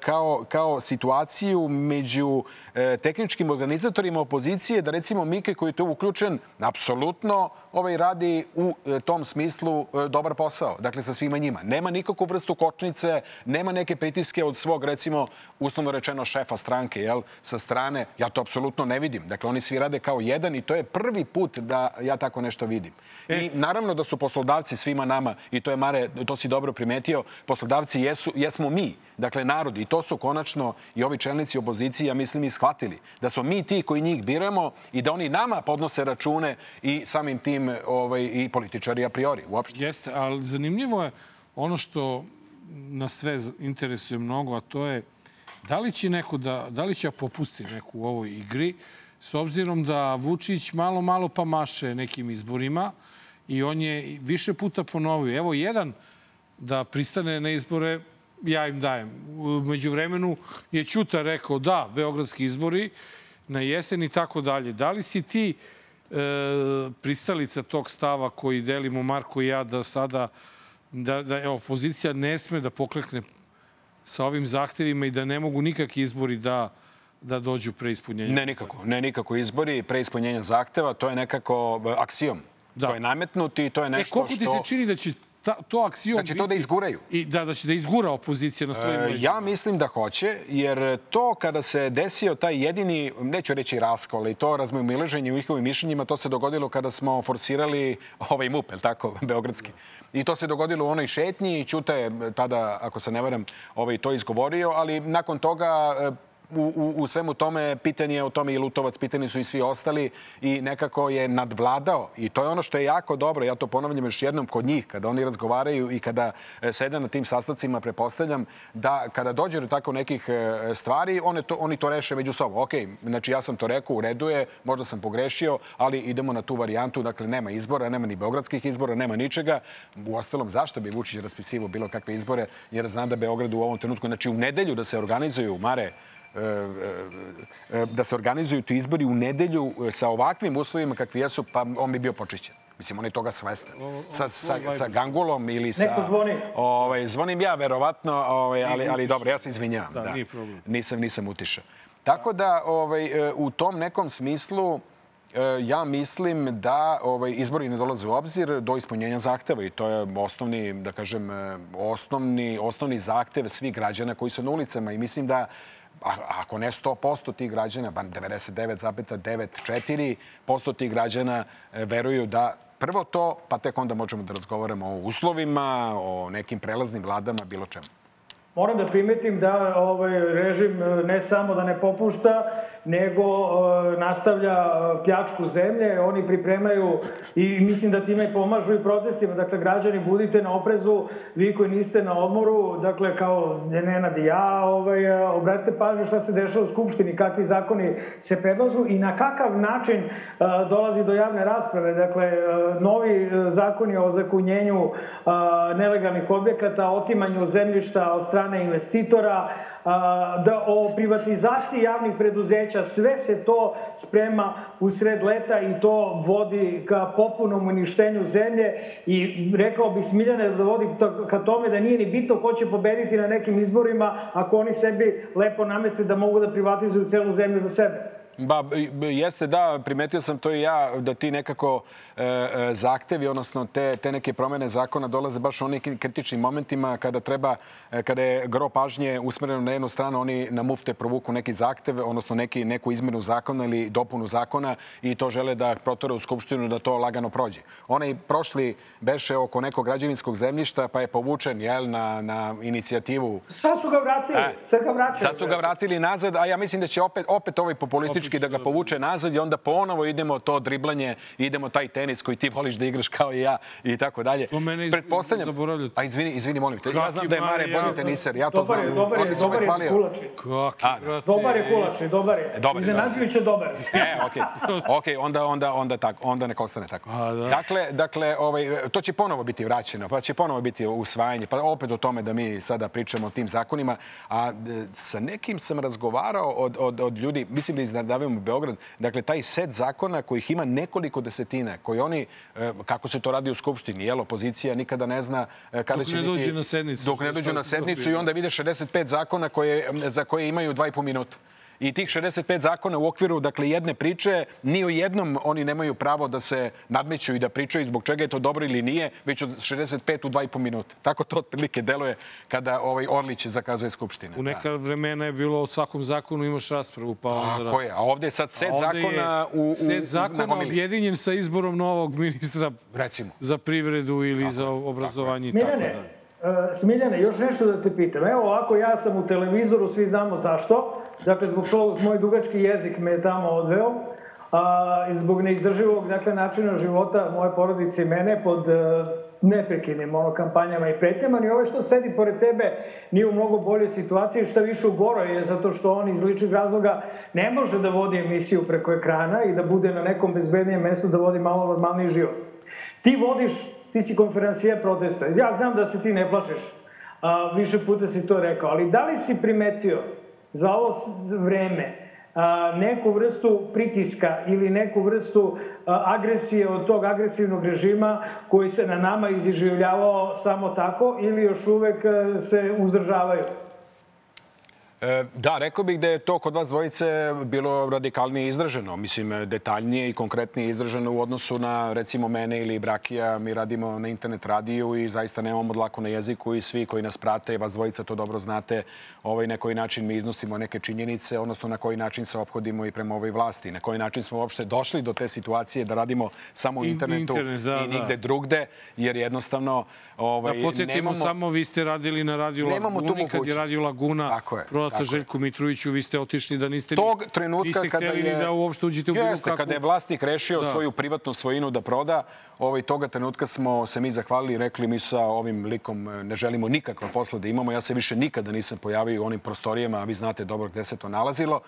kao, kao situaciju među E, tehničkim organizatorima opozicije da recimo Mike koji je tu uključen apsolutno ovaj radi u e, tom smislu e, dobar posao. Dakle, sa svima njima. Nema nikakvu vrstu kočnice, nema neke pritiske od svog, recimo, uslovno rečeno šefa stranke, jel, sa strane. Ja to apsolutno ne vidim. Dakle, oni svi rade kao jedan i to je prvi put da ja tako nešto vidim. E. I naravno da su poslodavci svima nama, i to je Mare, to si dobro primetio, poslodavci jesu, jesmo mi. Dakle, narod. I to su konačno i ovi čelnici opozicije, ja mislim, i shvatili. Da smo mi ti koji njih biramo i da oni nama podnose račune i samim tim ovaj, i političari a priori uopšte. Jeste, ali zanimljivo je ono što nas sve interesuje mnogo, a to je da li će neko da, da li će da popusti neku u ovoj igri, s obzirom da Vučić malo, malo pa maše nekim izborima i on je više puta ponovio. Evo, jedan da pristane na izbore, ja im dajem. Među vremenu je Ćuta rekao da, beogradski izbori na jesen i tako dalje. Da li si ti e, pristalica tog stava koji delimo Marko i ja da sada da, da opozicija ne sme da poklekne sa ovim zahtevima i da ne mogu nikakvi izbori da da dođu pre ispunjenja? Ne nikako. Ne nikako izbori, pre ispunjenja zahteva. To je nekako e, aksijom. Da. To je nametnut i to je nešto e, koliko ti što... se čini da će ta, to aksijom Da će to da izguraju. I da, da će da izgura opozicija na svojim e, Ja mislim da hoće, jer to kada se desio taj jedini, neću reći raskol, ali to razmomilaženje u njihovim mišljenjima, to se dogodilo kada smo forsirali ovaj MUP, je tako, beogradski. I to se dogodilo u onoj šetnji i Ćuta je tada, ako se ne varam, ovaj, to izgovorio, ali nakon toga e, u, u, u svemu tome pitanje je o tome i Lutovac, pitani su i svi ostali i nekako je nadvladao. I to je ono što je jako dobro, ja to ponavljam još jednom kod njih, kada oni razgovaraju i kada e, sede na tim sastavcima, prepostavljam da kada dođe do tako nekih e, stvari, one to, oni to reše među sobom. Ok, znači ja sam to rekao, u redu je, možda sam pogrešio, ali idemo na tu varijantu, dakle nema izbora, nema ni beogradskih izbora, nema ničega. U ostalom, zašto bi Vučić raspisivo bilo kakve izbore, jer zna da Beograd u ovom trenutku, znači u nedelju da se organizuju, Mare, da se organizuju ti izbori u nedelju sa ovakvim uslovima kakvi jesu, pa on bi bio počišćen. Mislim, on je toga svestan. Sa, sa, sa gangulom ili sa... Neko zvoni. Ovaj, zvonim ja, verovatno, ovaj, ali, ali dobro, ja se izvinjavam. Da, da. nije problem. Nisam, nisam utišao. Tako da, ovaj, u tom nekom smislu, ja mislim da ovaj, izbori ne dolaze u obzir do ispunjenja zahteva i to je osnovni, da kažem, osnovni, osnovni zahtev svih građana koji su na ulicama i mislim da ako ne 100% tih građana, ba 99,94% tih građana e, veruju da prvo to, pa tek onda možemo da razgovaramo o uslovima, o nekim prelaznim vladama, bilo čemu. Moram da primetim da ovaj režim e, ne samo da ne popušta, nego e, nastavlja e, pljačku zemlje. Oni pripremaju i mislim da time pomažu i protestima. Dakle, građani, budite na oprezu, vi koji niste na odmoru, dakle, kao Nenad i ja, ovaj, e, obratite pažnju šta se dešava u Skupštini, kakvi zakoni se predlažu i na kakav način dolazi do javne rasprave. Dakle, novi zakoni o zakunjenju nelegalnih objekata, otimanju zemljišta od strane investitora, da o privatizaciji javnih preduzeća, sve se to sprema u sred leta i to vodi ka popunom uništenju zemlje i rekao bih Smiljane da vodi ka tome da nije ni bitno ko će pobediti na nekim izborima ako oni sebi lepo nameste da mogu da privatizuju celu zemlju za sebe. Ba, jeste, da, primetio sam to i ja, da ti nekako e, e, zahtevi, odnosno te, te neke promene zakona dolaze baš u nekim kritičnim momentima kada treba, e, kada je gro pažnje usmereno na jednu stranu, oni na mufte provuku neki zahtev, odnosno neki, neku izmenu zakona ili dopunu zakona i to žele da protore u Skupštinu da to lagano prođe. Onaj prošli beše oko nekog građevinskog zemljišta, pa je povučen jel, na, na inicijativu. Sad su ga vratili, e, sad ga vraćaju. Sad su ga vratili nazad, a ja mislim da će opet, opet ovaj populistički da ga povuče nazad i onda ponovo idemo to driblanje, idemo taj tenis koji ti voliš da igraš kao i ja i tako dalje. Pretpostavljam. A izvini, izvini, molim te. Ja znam da je Mare bolji teniser, ja to znam. Dobar je, dobar je kulači. Dobar je kulači, dobar je. Dobar, Iznenađujuće dobar. E, okej. Okej, onda, onda, onda, tako, onda nek ostane tako. da. Dakle, dakle ovaj, to će ponovo biti vraćeno, pa će ponovo biti usvajanje, pa opet o tome da mi sada pričamo o tim zakonima. A sa nekim sam razgovarao od, od, od ljudi, mislim da iznadavimo Beograd, dakle, taj set zakona kojih ima nekoliko desetina, koji oni, e, kako se to radi u Skupštini, jel, opozicija nikada ne zna e, kada dok će ne biti... dođe na sednicu. Dok ne dođu na sednicu i onda vide 65 zakona koje, za koje imaju dva i po minuta i tih 65 zakona u okviru dakle jedne priče ni o jednom oni nemaju pravo da se nadmeću i da pričaju zbog čega je to dobro ili nije, već od 65 u 2,5 minuta. Tako to otprilike deluje kada ovaj Orlić zakazuje skupštine. U neka da. vremena je bilo o svakom zakonu imaš raspravu, pa onda... Tako je, a ovde je sad set zakona u, u, set zakona objedinjen sa izborom novog ministra Recimo. za privredu ili Tako. za obrazovanje i tako dalje. E, Smiljane, još nešto da te pitam. Evo ovako, ja sam u televizoru, svi znamo zašto. Dakle, zbog što moj dugački jezik me je tamo odveo. A, i zbog neizdrživog dakle, načina života moje porodice i mene pod uh, neprekidnim ono, kampanjama i pretnjama, ni ovaj što sedi pored tebe nije u mnogo boljoj situaciji, šta više u goroj je zato što on iz ličnih razloga ne može da vodi emisiju preko ekrana i da bude na nekom bezbednijem mestu da vodi malo normalniji život. Ti vodiš, ti si konferencije protesta. Ja znam da se ti ne plašiš, a, više puta si to rekao, ali da li si primetio za ovo vreme a, neku vrstu pritiska ili neku vrstu agresije od tog agresivnog režima koji se na nama iziživljavao samo tako ili još uvek se uzdržavaju? E, Da, rekao bih da je to kod vas dvojice bilo radikalnije izraženo. Mislim, detaljnije i konkretnije izraženo u odnosu na, recimo, mene ili Brakija. Mi radimo na internet radiju i zaista nemamo dlaku na jeziku i svi koji nas prate, vas dvojica to dobro znate, ovaj, na koji način mi iznosimo neke činjenice, odnosno na koji način se ophodimo i prema ovoj vlasti. Na koji način smo uopšte došli do te situacije da radimo samo u In- internetu internet, da, i nigde da. drugde, jer jednostavno ovaj, Da podsjetimo nemamo... samo, vi ste radili na Radio tu Laguni, kad je. Radio Laguna Prodata tako. Željku Mitroviću, vi ste otišli da niste, tog trenutka niste kada je da uopšte uđete u bilo Jeste, kakvu... kada je vlasnik rešio Da. svoju privatnu svojinu da proda, ovaj toga trenutka smo se mi zahvalili i rekli mi sa ovim likom e, ne želimo nikakva posla da imamo. Ja se više nikada nisam pojavio u onim prostorijama, a vi znate dobro gde se to nalazilo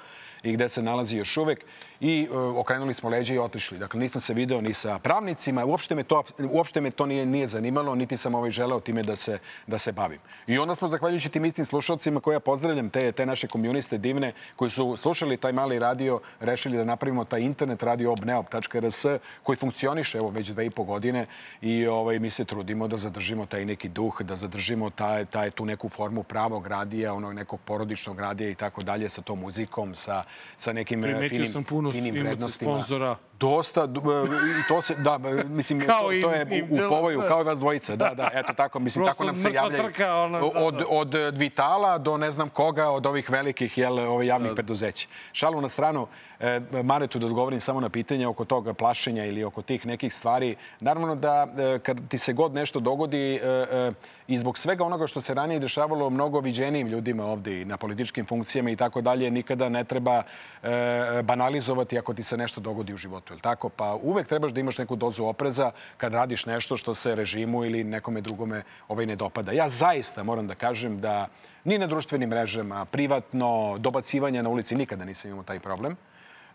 i gde se nalazi još uvek. I e, okrenuli smo leđe i otišli. Dakle, nisam se video ni sa pravnicima, uopšte me to, uopšte me to nije, nije zanimalo, niti sam ovaj želeo time da se, da se bavim. I onda smo, zahvaljujući tim istim slušalcima, koje ja pozdravljam, te, te naše komuniste divne, koji su slušali taj mali radio, rešili da napravimo taj internet radio obneop.rs, koji funkcioniše evo već dve i po godine i ovaj, mi se trudimo da zadržimo taj neki duh, da zadržimo taj, taj, tu neku formu pravog radija, onog nekog porodičnog radija i tako dalje, sa tom muzikom, sa, sa nekim e, Primetio finim, sam puno imate vrednostima. sponzora. Dosta, e, to se, da, e, mislim, Kao to, to je u, u povoju, kao i vas dvojica, da, da, eto tako, mislim, Prosto tako nam se javljaju. trka, ona, da, od, da. od e, Vitala do ne znam koga, od ovih velikih jel, ovih javnih preduzeća. Šalu na stranu, e, Maretu da odgovorim samo na pitanje oko toga plašenja ili oko tih nekih stvari. Naravno da e, kad ti se god nešto dogodi e, i zbog svega onoga što se ranije dešavalo mnogo viđenijim ljudima ovde i na političkim funkcijama i tako dalje, nikada ne treba banalizovati ako ti se nešto dogodi u životu, je li tako? Pa uvek trebaš da imaš neku dozu opreza kad radiš nešto što se režimu ili nekome drugome ovaj ne dopada. Ja zaista moram da kažem da ni na društvenim mrežama, privatno, dobacivanje na ulici, nikada nisam imao taj problem.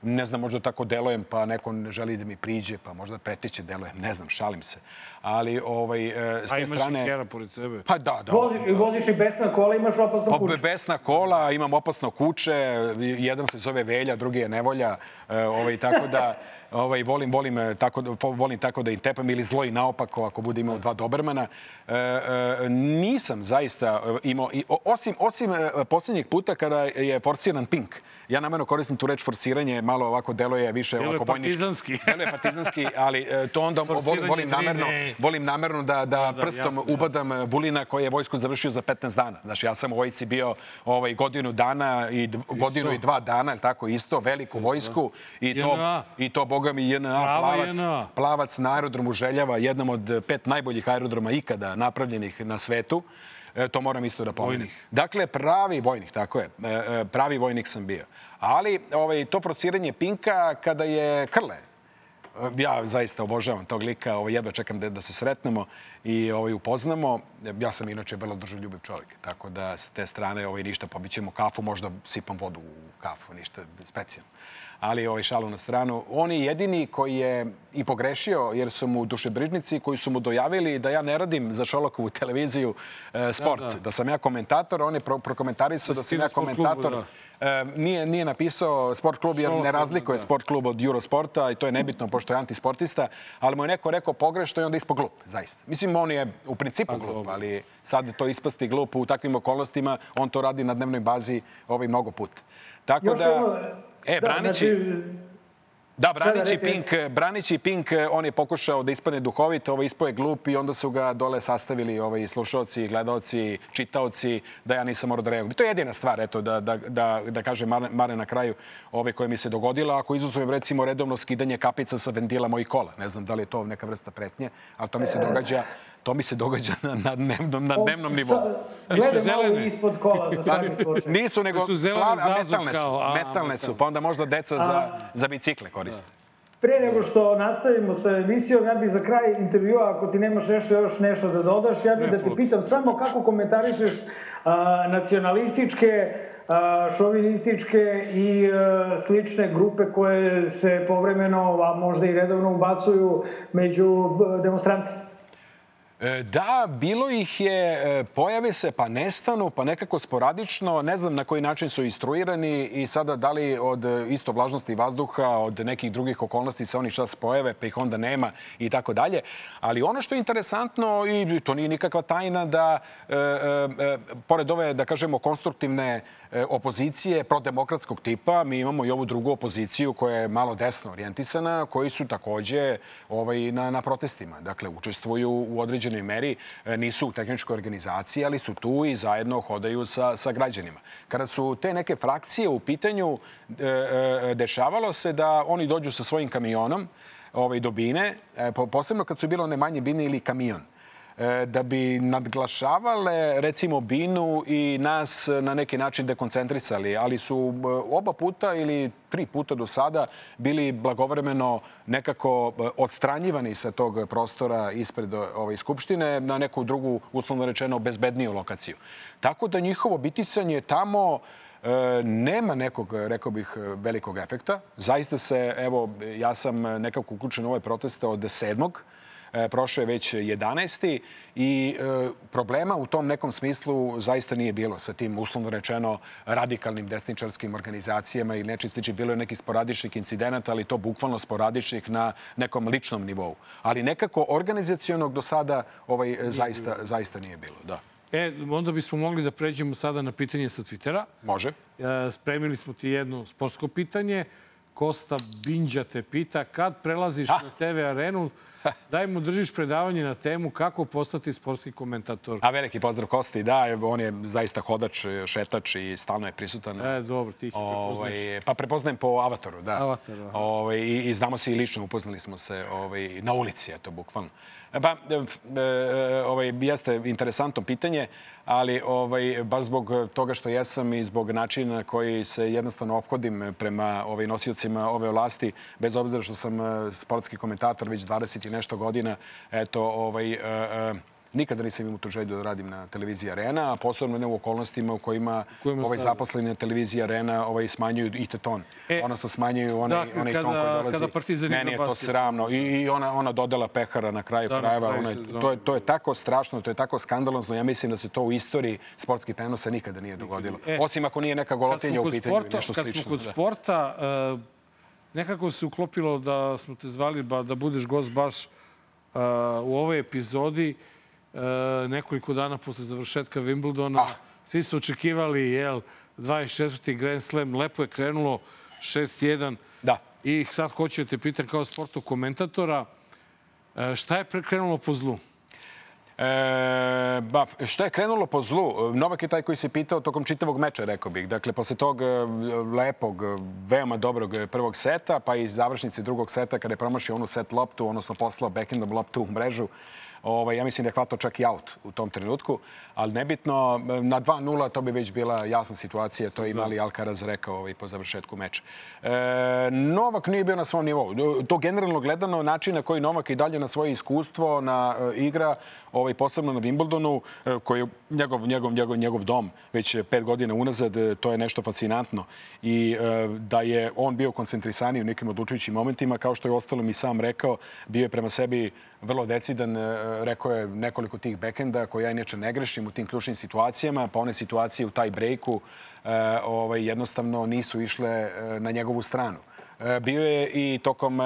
Ne znam, možda tako delujem, pa neko ne želi da mi priđe, pa možda preteće delujem, ne znam, šalim se. Ali ovaj, e, s A te imaš strane... i Kera pored sebe. Pa da, da. Voziš, voziš i besna kola, imaš opasno Pa kuće. besna kola, imam opasno kuće, jedan se zove Velja, drugi je Nevolja, e, ovaj, tako da ovaj, volim, volim, e, tako, da- volim tako da im tepam ili zlo i naopako ako bude imao dva Dobermana. E, e, nisam zaista imao, i, osim, osim poslednjeg puta kada je forsiran pink. Ja namerno koristim tu reč forsiranje, malo ovako deluje više Deluje ovako vojnički. partizanski. Deluje partizanski, ali to onda volim, volim namerno, volim namerno da, da, da, prstom jasno, ubadam e, Vulina koji je vojsku završio za 15 dana. Znači, ja sam u vojci bio ovaj, godinu dana i dv, godinu i dva dana, je tako isto, veliku vojsku. I to. I to, boga mi, JNA, plavac, JNA. plavac na aerodromu Željava, jednom od pet najboljih aerodroma ikada napravljenih na svetu. E, to moram isto da pomenem. Vojnih. Dakle, pravi vojnik, tako je. E, e, pravi vojnik sam bio. Ali ovaj, to prociranje Pinka kada je Krle, ja zaista obožavam tog lika, ovaj, jedva čekam da, da se sretnemo i ovaj, upoznamo. Ja sam inače vrlo držoljubiv čovjek, tako da sa te strane ovaj, ništa pobićemo kafu, možda sipam vodu u kafu, ništa specijalno. Ali ovaj šalu na stranu, on je jedini koji je i pogrešio jer su mu dušebrižnici koji su mu dojavili da ja ne radim za Šolakovu televiziju e, sport, da, da. sam ja komentator, on je pro, prokomentarisao da, Da si sam ja sport klubu, komentator. E, nije, nije napisao sport klub jer ne razlikuje da. sport klub od Eurosporta i to je nebitno pošto je antisportista, ali mu je neko rekao pogrešno i onda ispod glup, zaista. Mislim, on je u principu glup, ali sad to ispasti glup u takvim okolnostima, on to radi na dnevnoj bazi ovaj mnogo puta. Tako Još da... E, da, branići, znači, da, branići reci, Pink, branići Pink, on je pokušao da ispadne duhovit, ovaj ispoje glup i onda su ga dole sastavili ovaj slušaoci, gledaoci, čitaoci, da ja nisam morao da reagujem. To je jedina stvar, eto, da, da, da, da kaže Mare, Mare na kraju ove koje mi se dogodila. Ako izuzujem recimo redovno skidanje kapica sa ventila mojih kola, ne znam da li je to neka vrsta pretnje, ali to mi se događa to mi se događa na, na dnevnom, na O, dnevnom sa- nivou. Gledaj malo zelene. ispod kola za svaki slučaj. Nisu, nego su zelene plave, a metalne kao, su, a, metalne su, pa onda možda deca za, za bicikle koriste. Pre nego što nastavimo sa emisijom, ja bih za kraj intervjua, ako ti nemaš nešto još nešto da dodaš, ja bih da te pitam samo kako komentarišeš a, nacionalističke, a, šovinističke i a, slične grupe koje se povremeno, a možda i redovno ubacuju među demonstrante. E, Da, bilo ih je, e, pojave se pa nestanu, pa nekako sporadično, ne znam na koji način su instruirani i sada da li od e, isto vlažnosti vazduha, od nekih drugih okolnosti se oni čas pojave, pa ih onda nema i tako dalje. Ali ono što je interesantno, i to nije nikakva tajna, da e, e, pored ove, da kažemo, konstruktivne opozicije prodemokratskog tipa, mi imamo i ovu drugu opoziciju koja je malo desno orijentisana, koji su takođe ovaj, na, na protestima. Dakle, učestvuju u određenoj meri, e, nisu u tehničkoj organizaciji, ali su tu i zajedno hodaju sa, sa građanima. Kada su te neke frakcije u pitanju, e, e, dešavalo se da oni dođu sa svojim kamionom, ovaj, do bine, e, po- posebno kad su bilo one manje bine ili kamion da bi nadglašavale recimo Binu i nas na neki način dekoncentrisali, ali su e, oba puta ili tri puta do sada bili blagovremeno nekako e, odstranjivani sa tog prostora ispred e, ove skupštine na neku drugu, uslovno rečeno, bezbedniju lokaciju. Tako da njihovo bitisanje tamo E, nema nekog, rekao bih, velikog efekta. Zaista se, evo, ja sam nekako uključen u ove proteste od sedmog, e, prošao je već 11. i e, problema u tom nekom smislu zaista nije bilo sa tim uslovno rečeno radikalnim desničarskim organizacijama ili nečim sličnim. Bilo je neki sporadičnih incidenata, ali to bukvalno sporadičnih na nekom ličnom nivou. Ali nekako organizacionog do sada ovaj, zaista, zaista nije bilo. Da. E, onda bismo mogli da pređemo sada na pitanje sa Twittera. Može. E, spremili smo ti jedno sportsko pitanje. Kosta Binđa te pita kad prelaziš na TV arenu, daj mu držiš predavanje na temu kako postati sportski komentator. A veliki pozdrav Kosti, da, on je zaista hodač, šetač i stalno je prisutan. E, dobro, ti ih prepoznaš. Ovaj, pa prepoznajem po avataru, da. Avataru, aha. Ovaj, i, I znamo se i lično, upoznali smo se ovaj, na ulici, eto, bukvalno. Pa, e, e, ovaj, jeste interesantno pitanje, ali ovaj, baš zbog toga što jesam i zbog načina na koji se jednostavno ophodim prema ovaj, nosiocima ove vlasti, bez obzira što sam e, sportski komentator već 20 i nešto godina, eto, ovaj, Nikada nisam imao tu želju da radim na televiziji Arena, a posebno ne u okolnostima u kojima, kojima ovaj zaposleni na televiziji Arena ovaj, smanjuju i te ton. E, Odnosno smanjuju onaj, dakle, onaj kada- ton koji dolazi. kada Partizan Meni je to basket. sramno. I, i ona, ona dodela pehara na kraju Da, krajeva. Ona, to, je, to je tako strašno, to je tako skandalozno. Ja mislim da se to u istoriji sportskih prenosa nikada nije dogodilo. E, Osim ako nije neka Kad golotinja u pitanju sporta, nešto kad slično. smo kod da. sporta, e, nekako se uklopilo da smo te zvali ba, da budeš gost baš e, u ovoj epizodi nekoliko dana posle završetka Wimbledona. Ah. Svi su očekivali, jel, 24. Grand Slam, lepo je krenulo 6-1. Da. I sad hoću te pitam kao sportog komentatora, e, šta je prekrenulo po zlu? E, ba, što je krenulo po zlu? Novak je taj koji se pitao tokom čitavog meča, rekao bih. Dakle, posle tog e, lepog, e, veoma dobrog e, prvog seta, pa i završnice drugog seta, kada je promašio onu set loptu, odnosno poslao backhandom loptu u mrežu, Ovaj, ja mislim da je hvatao čak i out u tom trenutku, ali nebitno, na 2-0 to bi već bila jasna situacija, to je i mali Alcaraz rekao ovaj, po završetku meča. E, Novak nije bio na svom nivou. To generalno gledano, način na koji Novak i dalje na svoje iskustvo, na e, igra, ovaj, posebno na Wimbledonu, e, koji je njegov, njegov, njegov, njegov dom već pet godina unazad, e, to je nešto fascinantno. I da je on bio koncentrisaniji u nekim odlučujućim momentima, kao što je ostalom i sam rekao, bio je prema sebi vrlo decidan, e, rekao je nekoliko tih bekenda koje ja inače ne grešim u tim ključnim situacijama, pa one situacije u taj brejku e, ovaj, jednostavno nisu išle e, na njegovu stranu. Bio je i tokom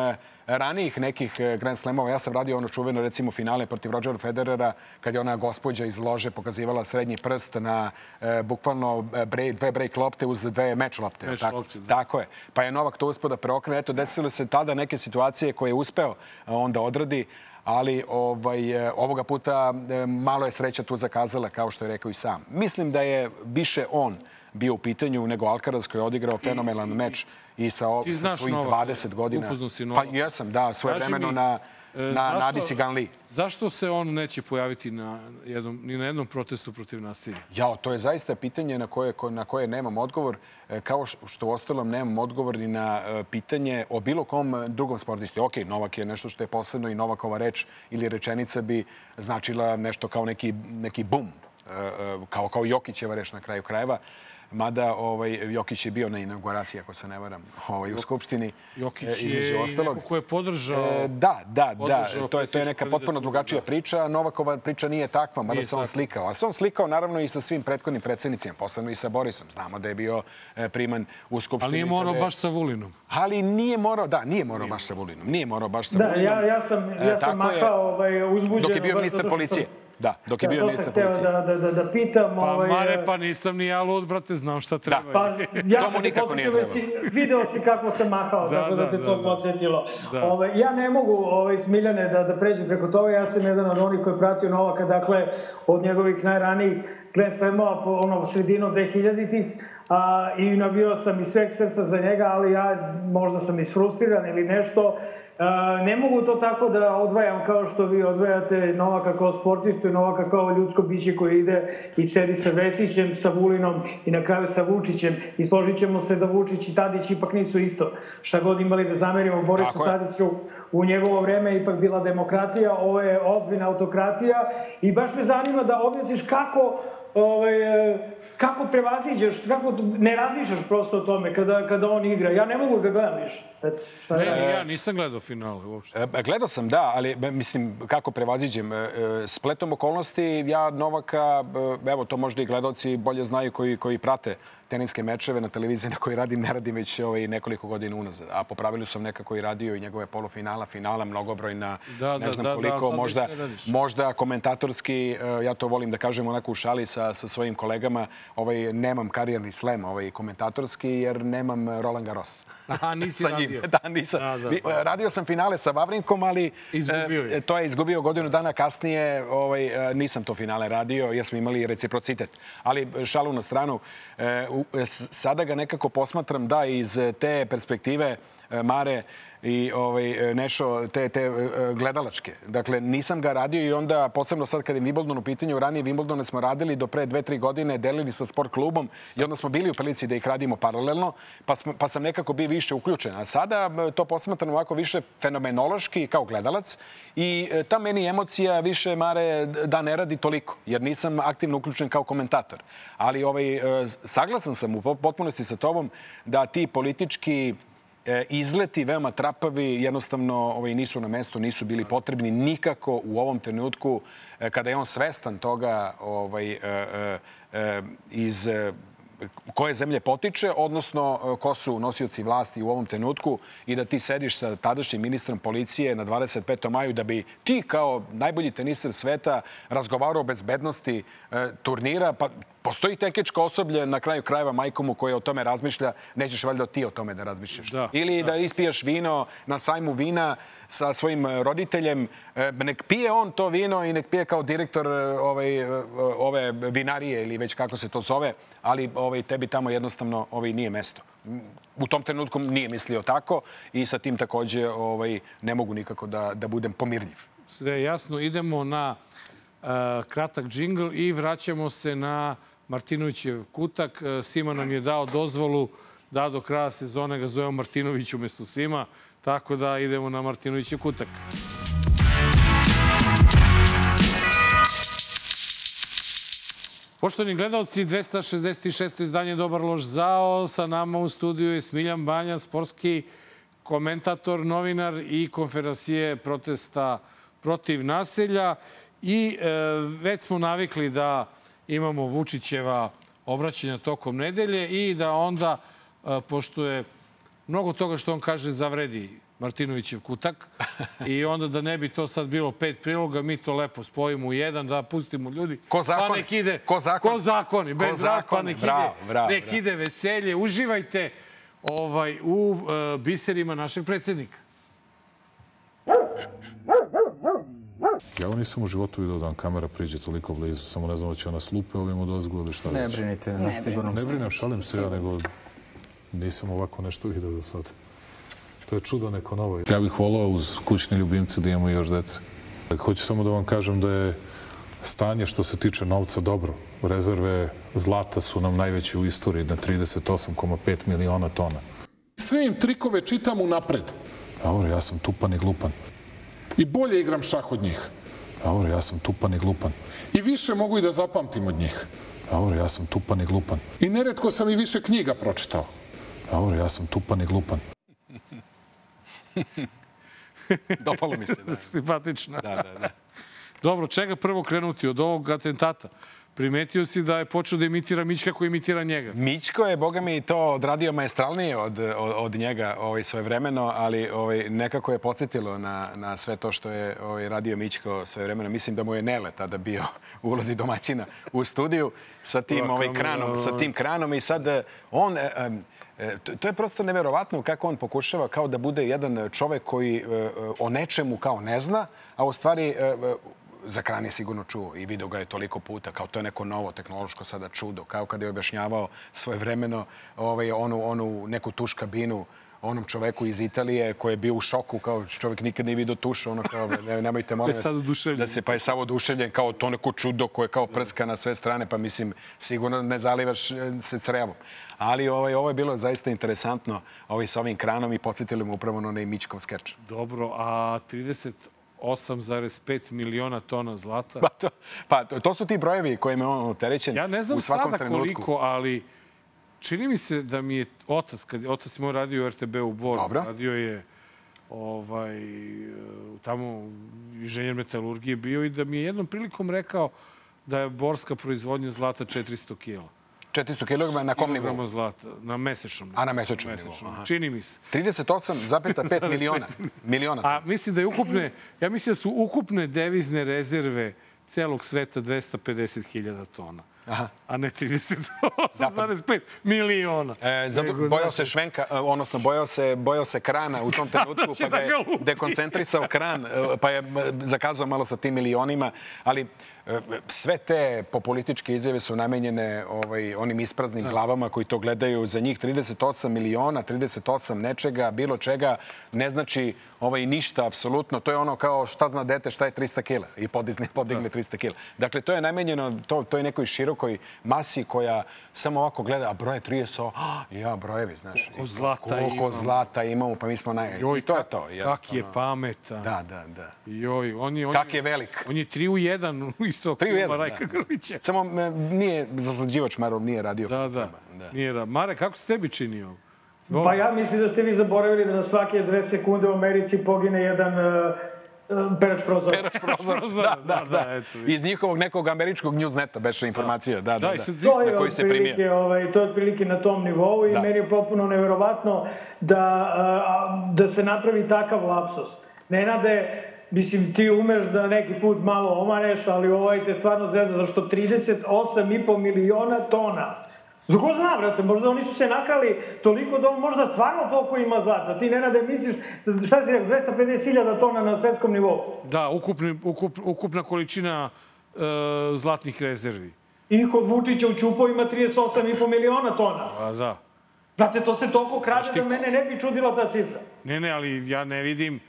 ranijih nekih Grand Slamova. Ja sam radio ono čuveno, recimo, finale protiv Rodgera Federera, kad je ona gospođa iz lože pokazivala srednji prst na e, bukvalno brej, dve break lopte uz dve meč lopte. Meč tako? lopte, da. Tako je. Pa je Novak to uspio da preokrene. Eto, desilo se tada neke situacije koje je uspeo onda odradi, ali ovaj, e, ovoga puta e, malo je sreća tu zakazala, kao što je rekao i sam. Mislim da je više on bio u pitanju, nego Alcaraz koji je odigrao fenomenalan meč i sa, sa svojih Novaka, 20 godina. upoznao si Pa jesam, da, svoje vremeno na, na zašto- Nadi Cigan Li. Zašto se on neće pojaviti na jednom, ni na jednom protestu protiv nasilja? Jao, to je zaista pitanje na koje, ko- na koje nemam odgovor, e, kao što u ostalom nemam odgovor ni na e, pitanje o bilo kom e, drugom sportisti. Ok, Novak je nešto što je posebno i Novakova reč ili rečenica bi značila nešto kao neki, neki bum, e, e, kao, kao Jokićeva reč na kraju krajeva. Mada ovaj, Jokić je bio na inauguraciji, ako se ne varam, ovaj, u Skupštini. Jokić e, između je ostalog. neko ko je podržao... E, da, da, da. podržao To je, to je neka potpuno drugačija da. priča. Novakova priča nije takva, mada Nije se on takva. slikao. A se on slikao naravno i sa svim prethodnim predsednicima, posebno i sa Borisom. Znamo da je bio e, priman u Skupštini. Ali nije morao baš sa Vulinom. Ali nije morao, da, nije morao baš sa Vulinom. Nije morao baš sa Da, Vulinom. ja, ja sam, E, ja sam tako je. mahao ovaj, uzbuđeno. Dok je bio ministar policije. sam- Da, dok je Da, bio to ministar sam hteo policije. da, da, da, da pitam. Pa ovaj, Mare, pa nisam ni ja lud, brate, znam šta treba. Pa, ja To mu nikako nije trebalo. si, video si kako sam mahao, Da, tako da, da, te da, to da. podsjetilo. Da. Ove, ja ne mogu ovaj, Smiljane da, da pređem preko toga, ja sam jedan od onih koji je pratio Novaka, dakle, od njegovih najranijih Grand Slamova po ono, sredinom 2000-ih a, i navio sam iz sveg srca za njega, ali ja možda sam isfrustriran ili nešto, ne mogu to tako da odvajam kao što vi odvajate Novaka kao sportistu i Novaka kao ljudsko biće koji ide i sedi sa Vesićem, sa Vulinom i na kraju sa Vučićem. I složit ćemo se da Vučić i Tadić ipak nisu isto. Šta god imali da zamerimo Borisu. Tadiću u njegovo vreme je ipak bila demokratija, ovo je ozbiljna autokratija i baš me zanima da objasniš kako ovaj, kako prevaziđeš, kako ne razmišljaš prosto o tome kada, kada on igra. Ja ne mogu da gledam više. Eto, šta Ne, da- ni ja nisam gledao finale uopšte. E, Gledao sam, da, ali mislim, kako prevaziđem? E, e, Spletom okolnosti, ja Novaka, e, evo, to možda i gledalci bolje znaju koji, koji prate teniske mečeve na televiziji na koji radim, ne radim već ovaj, nekoliko godina unazad. A po pravilu sam nekako i radio i njegove polufinala, finala, mnogobrojna, Da, ne da, znam da, da, koliko, sad možda, možda komentatorski, e, ja to volim da kažem onako u šali sa, sa svojim kolegama, ovaj, nemam karijerni slem ovaj, komentatorski jer nemam Roland Garros. Aha, nisi radio. Da, nisam. Da, da. Vi- Radio sam finale sa Vavrinkom, ali Izgubio je. to je izgubio godinu dana kasnije. Ovaj, e, nisam to finale radio jer smo imali reciprocitet. Ali šalu na stranu, u- sada ga nekako posmatram da iz e, te perspektive e, Mare i ovaj, e, Nešo, te, te e, gledalačke. Dakle, nisam ga radio i onda, posebno sad kad je Wimbledon u pitanju, ranije Wimbledone smo radili do pre dve, tri godine, delili sa sport klubom i onda smo bili u prilici da ih radimo paralelno, pa, smo, pa sam nekako bio više uključen. A sada to posmatram ovako više fenomenološki kao gledalac i e, ta meni emocija više, Mare, da ne radi toliko, jer nisam aktivno uključen kao komentator. Ali ovaj, saglasan sam u potpunosti sa tobom da ti politički izleti veoma trapavi jednostavno ovaj, nisu na mestu, nisu bili potrebni nikako u ovom trenutku e, kada je on svestan toga ovaj, e, e, e, iz e, koje zemlje potiče, odnosno e, ko su nosioci vlasti u ovom trenutku i da ti sediš sa tadašnjim ministrom policije na 25. maju da bi ti kao najbolji teniser sveta razgovarao o bezbednosti e, turnira, pa postoji tekečko osoblje na kraju krajeva majkomu koje o tome razmišlja, nećeš valjda ti o tome da razmišljaš. Da, Ili da. ispiješ vino na sajmu vina sa svojim e, roditeljem, e, nek pije on to vino i nek pije kao direktor e, ovaj, ove vinarije ili već kako se to zove, ali ovaj, tebi tamo jednostavno ovaj, nije mesto. U tom trenutku nije mislio tako i sa tim takođe ovaj, ne mogu nikako da, da budem pomirljiv. Sve jasno. Idemo na uh, kratak džingl i vraćamo se na Martinovićev kutak. Uh, Sima nam je dao dozvolu da do kraja sezone ga zovemo Martinović umesto Sima, tako da idemo na Martinovićev kutak. Poštovani gledalci, 266. izdanje Dobar loš zao. Sa nama u studiju je Smiljan Banja, sportski komentator, novinar i konferencije protesta protiv naselja. I e, već smo navikli da imamo Vučićeva obraćanja tokom nedelje i da onda, e, pošto je mnogo toga što on kaže zavredi Martinovićev kutak i onda da ne bi to sad bilo pet priloga, mi to lepo spojimo u jedan, da pustimo ljudi. Ko zakoni. Pa nek ide, Ko zakoni. Ko zakoni, bez Ko raz, pa nek Bravo, ide, bravo, nek bravo. ide veselje. Uživajte ovaj, u e, biserima našeg predsjednika. Ja ovo nisam u životu vidio da vam kamera priđe toliko blizu, samo ne znam da će ona slupe ovim u dozgu ili šta Ne već. brinite, na sigurno. Ne brinem, šalim se ja, nego nisam ovako nešto vidio do sad. To je čudo neko novo. Ja bih volao uz kućne ljubimce da imamo još dece. Hoću samo da vam kažem da je stanje što se tiče novca dobro. Rezerve zlata su nam najveće u istoriji na 38,5 miliona tona. Sve im trikove čitam u napred. Dobro, ja sam tupan i glupan. I bolje igram šah od njih. Dobro, ja sam tupan i glupan. I više mogu i da zapamtim od njih. Dobro, ja sam tupan i glupan. I neretko sam i više knjiga pročitao. Dobro, ja sam tupan i glupan. Dopalo mi se. Da. Simpatična. Da, da, da. Dobro, čega prvo krenuti? Od ovog atentata? Primetio si da je počeo da imitira Mićka koji imitira njega. Mićko je, boga mi, to odradio maestralnije od, od, od njega ovaj, svoje vremeno, ali ovaj, nekako je podsjetilo na, na sve to što je ovaj, radio Mićko svoje vremeno. Mislim da mu je Nele tada bio u ulozi domaćina u studiju sa tim, ovaj, kranom, sa tim kranom i sad eh, on... E, to- je prosto neverovatno kako on pokušava kao da bude jedan čovek koji o nečemu kao ne zna, a u stvari za kran je sigurno čuo i video ga je toliko puta, kao to je neko novo tehnološko sada čudo, kao kada je objašnjavao svoje vremeno ovaj, onu, onu neku tuš kabinu onom čoveku iz Italije koji je bio u šoku, kao čovjek nikad nije vidio tuš, ono kao, ne, nemojte molim oduševljen. da se pa je sav oduševljen kao to neko čudo koje kao prska na sve strane, pa mislim sigurno ne zalivaš e, se crevom. Ali ovaj, ovo je bilo zaista interesantno ovaj, sa ovim kranom i podsjetili mu upravo na onaj Mićkov skeč. Dobro, a 38,5 miliona tona zlata? Pa to, pa to, to su ti brojevi kojima je on opterećen Ja ne znam u svakom sada trenutku. koliko, ali čini mi se da mi je otac, kad otac moj radio u RTB u Boru, Dobro. radio je ovaj, tamo inženjer metalurgije bio i da mi je jednom prilikom rekao da je borska proizvodnja zlata 400 kila. 400 kg na kom nivou? Zlata, na mesečnom. A na mesečnom nivou, aha. Čini mi se. 38,5 miliona. miliona. A mislim da je ukupne, ja mislim da su ukupne devizne rezerve celog sveta 250.000 tona. Aha. A ne 38,5 miliona. E, zato bojao znaš, se švenka, e, odnosno bojao se, bojao se krana u tom trenutku, će pa da ga je dekoncentrisao kran, e, pa je e, zakazao malo sa tim milionima, ali sve te populističke izjave su namenjene ovaj, onim ispraznim glavama koji to gledaju. Za njih 38 miliona, 38 nečega, bilo čega, ne znači ovaj, ništa, apsolutno. To je ono kao šta zna dete, šta je 300 kila i podigne, podigne 300 kila. Dakle, to je namenjeno to, to je nekoj širokoj masi koja samo ovako gleda, a broje 30, a, ja, brojevi, znaš. Koliko zlata Koliko imamo. zlata imamo, pa mi smo naj... Joj, I to je to. Kak je pametan. Da, da, da. Joj, on je... On Kak je velik. On je 3 u 1 u istog Tri u filma jedan, Rajka da. Grlića. Samo nije zaslađivač Marov nije radio. Da, da. Nije ra... Mare, kako se tebi čini ovo? Pa ja mislim da ste vi zaboravili da na svake dve sekunde u Americi pogine jedan uh, perač prozora. Perač prozora. Prozora, da, da, da. eto. Iz njihovog nekog američkog newsneta beše informacija. Da, da, Da, da. To je koji se primije. ovaj, to je otprilike na tom nivou i Da. meni je potpuno neverovatno da, a, da se napravi takav lapsus. Nenade, mislim, ti umeš da neki put malo omaneš, ali ovaj te stvarno zezao, zašto 38,5 miliona tona. Ko zna, brate, možda oni su se nakrali toliko da on možda stvarno toliko ima zlata. Ti, Nenade, misliš, šta si rekao, 250.000 tona na svetskom nivou. Da, ukupni, ukup, ukupna količina e, zlatnih rezervi. I kod Vučića u Ćupo ima 38,5 miliona tona. A, da. Brate, to se toliko ti da mene ne bi čudila ta cifra. Ne, ne, ali ja ne vidim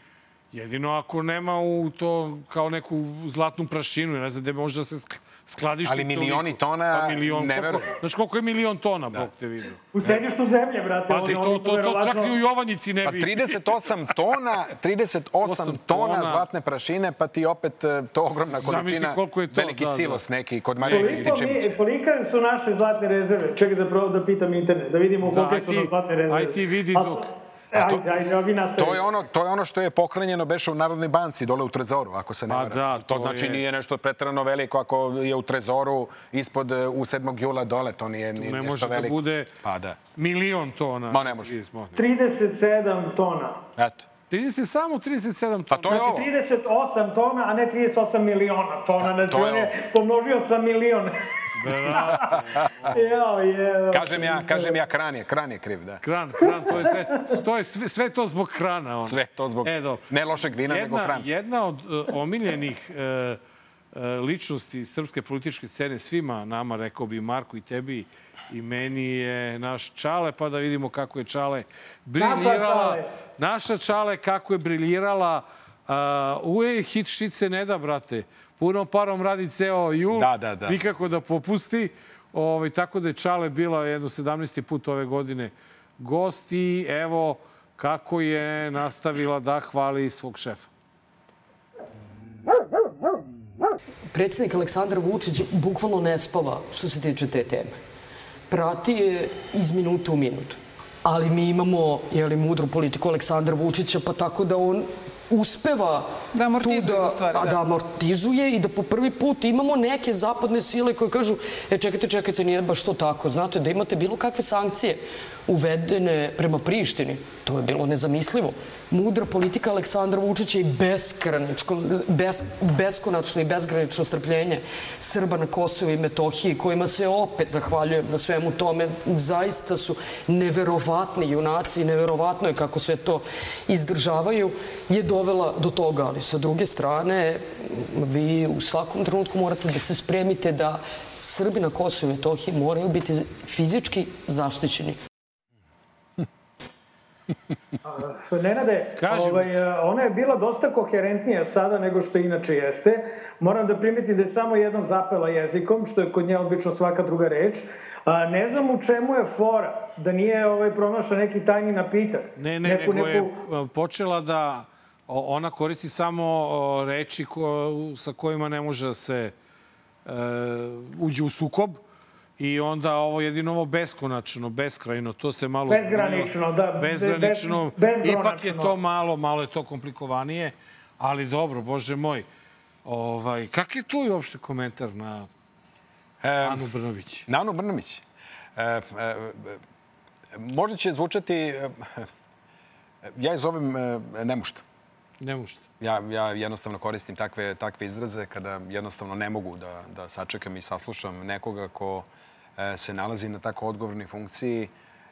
jedino ako nema u to kao neku zlatnu prašinu, ne znam gde može da se sk- skladišti Ali milioni toliko. tona, pa milion, ne koliko, verujem. Znaš koliko je milion tona, Bog te vidio. U sedištu zemlje, brate. Pazi, ono, to, to, to, verovatno- čak ni u Jovanjici ne Pa bi. 38 tona, 38 Osam tona tona. zlatne prašine, pa ti opet e, to ogromna količina, koliko je to, veliki da, da. silos neki kod Marija Koliko Rističevića. mi, kolika su naše zlatne rezerve? Čekaj da, pro, da pitam internet, da vidimo Da, kolike aj su ti- zlatne rezerve. aj ti vidi dok- s- Ajde, ajde, a vi. To je ono, to je ono što je pohranjeno beše u Narodnoj banci dole u Trezoru, ako se ne Pa varam. da, to, to znači je- nije nešto pretrano veliko ako je u Trezoru ispod e, u 7. jula dole, to nije, nije Ne nešto može da veliko. bude Pa da. milion tona. Ma, ne može. 37 tona. Eto. 30, samo 37 tona. Pa to je ovo. 38 tona, a ne 38 miliona tona. Znači, to je on je pomnožio sa milion. Jao, je. Kažem ja, kažem ja, kran je, kran je kriv, da. Kran, kran, to je sve, to je sve, sve to zbog krana. Ono. Sve to zbog E, ne lošeg vina, nego jedna, kran. jedna od uh, omiljenih uh, uh, ličnosti srpske političke scene svima nama, rekao bi Marku i tebi i meni je naš Čale, pa da vidimo kako je Čale briljirala. Čale. Naša Čale kako je briljirala. Uh, uje hit šice ne da, brate. Punom parom radi ceo jul. Da, da, da. Nikako da popusti. Ovaj, tako da je Čale bila jedno 17. put ove godine gost i evo kako je nastavila da hvali svog šefa. Predsednik Aleksandar Vučić bukvalno ne spava što se tiče te teme. Prati je iz minuta u minut. Ali mi imamo jeli, mudru politiku Aleksandra Vučića, pa tako da on uspeva Da amortizuje tu da, stvari, da. da amortizuje i da po prvi put imamo neke zapadne sile koje kažu e čekajte, čekajte, nije baš to tako. Znate, da imate bilo kakve sankcije uvedene prema Prištini, to je bilo nezamislivo. Mudra politika Aleksandra Vučića i bes, beskonačno i bezgranično strpljenje Srba na Kosovu i Metohiji, kojima se opet zahvaljujem na svemu tome. Zaista su neverovatni junaci i neverovatno je kako sve to izdržavaju, je dovela do toga. Ali sa druge strane, vi u svakom trenutku morate da se spremite da Srbi na Kosovu i Metohiji moraju biti fizički zaštićeni. Nenade, Kaži mi. ovaj, ona je bila dosta koherentnija sada nego što inače jeste. Moram da primetim da je samo jednom zapela jezikom, što je kod nje obično svaka druga reč. A, ne znam u čemu je fora, da nije ovaj, pronašla neki tajni napitak. Ne, ne, nego je uh, počela da ona koristi samo reči ko, sa kojima ne može da se e, uđe u sukob i onda ovo jedino ovo beskonačno, beskrajno, to se malo... Bezgranično, da, be- Bezgranično. bez-. Ipak je to malo, malo je to komplikovanije, ali dobro, bože moj. Ovaj, kak je tu uopšte komentar na Anu Brnović? Na Anu Brnović. E, e, e, možda će zvučati... E, ja je zovem e, nemušta. Ne možete. Ja, ja jednostavno koristim takve, takve izraze kada jednostavno ne mogu da, da sačekam i saslušam nekoga ko e, se nalazi na tako odgovornoj funkciji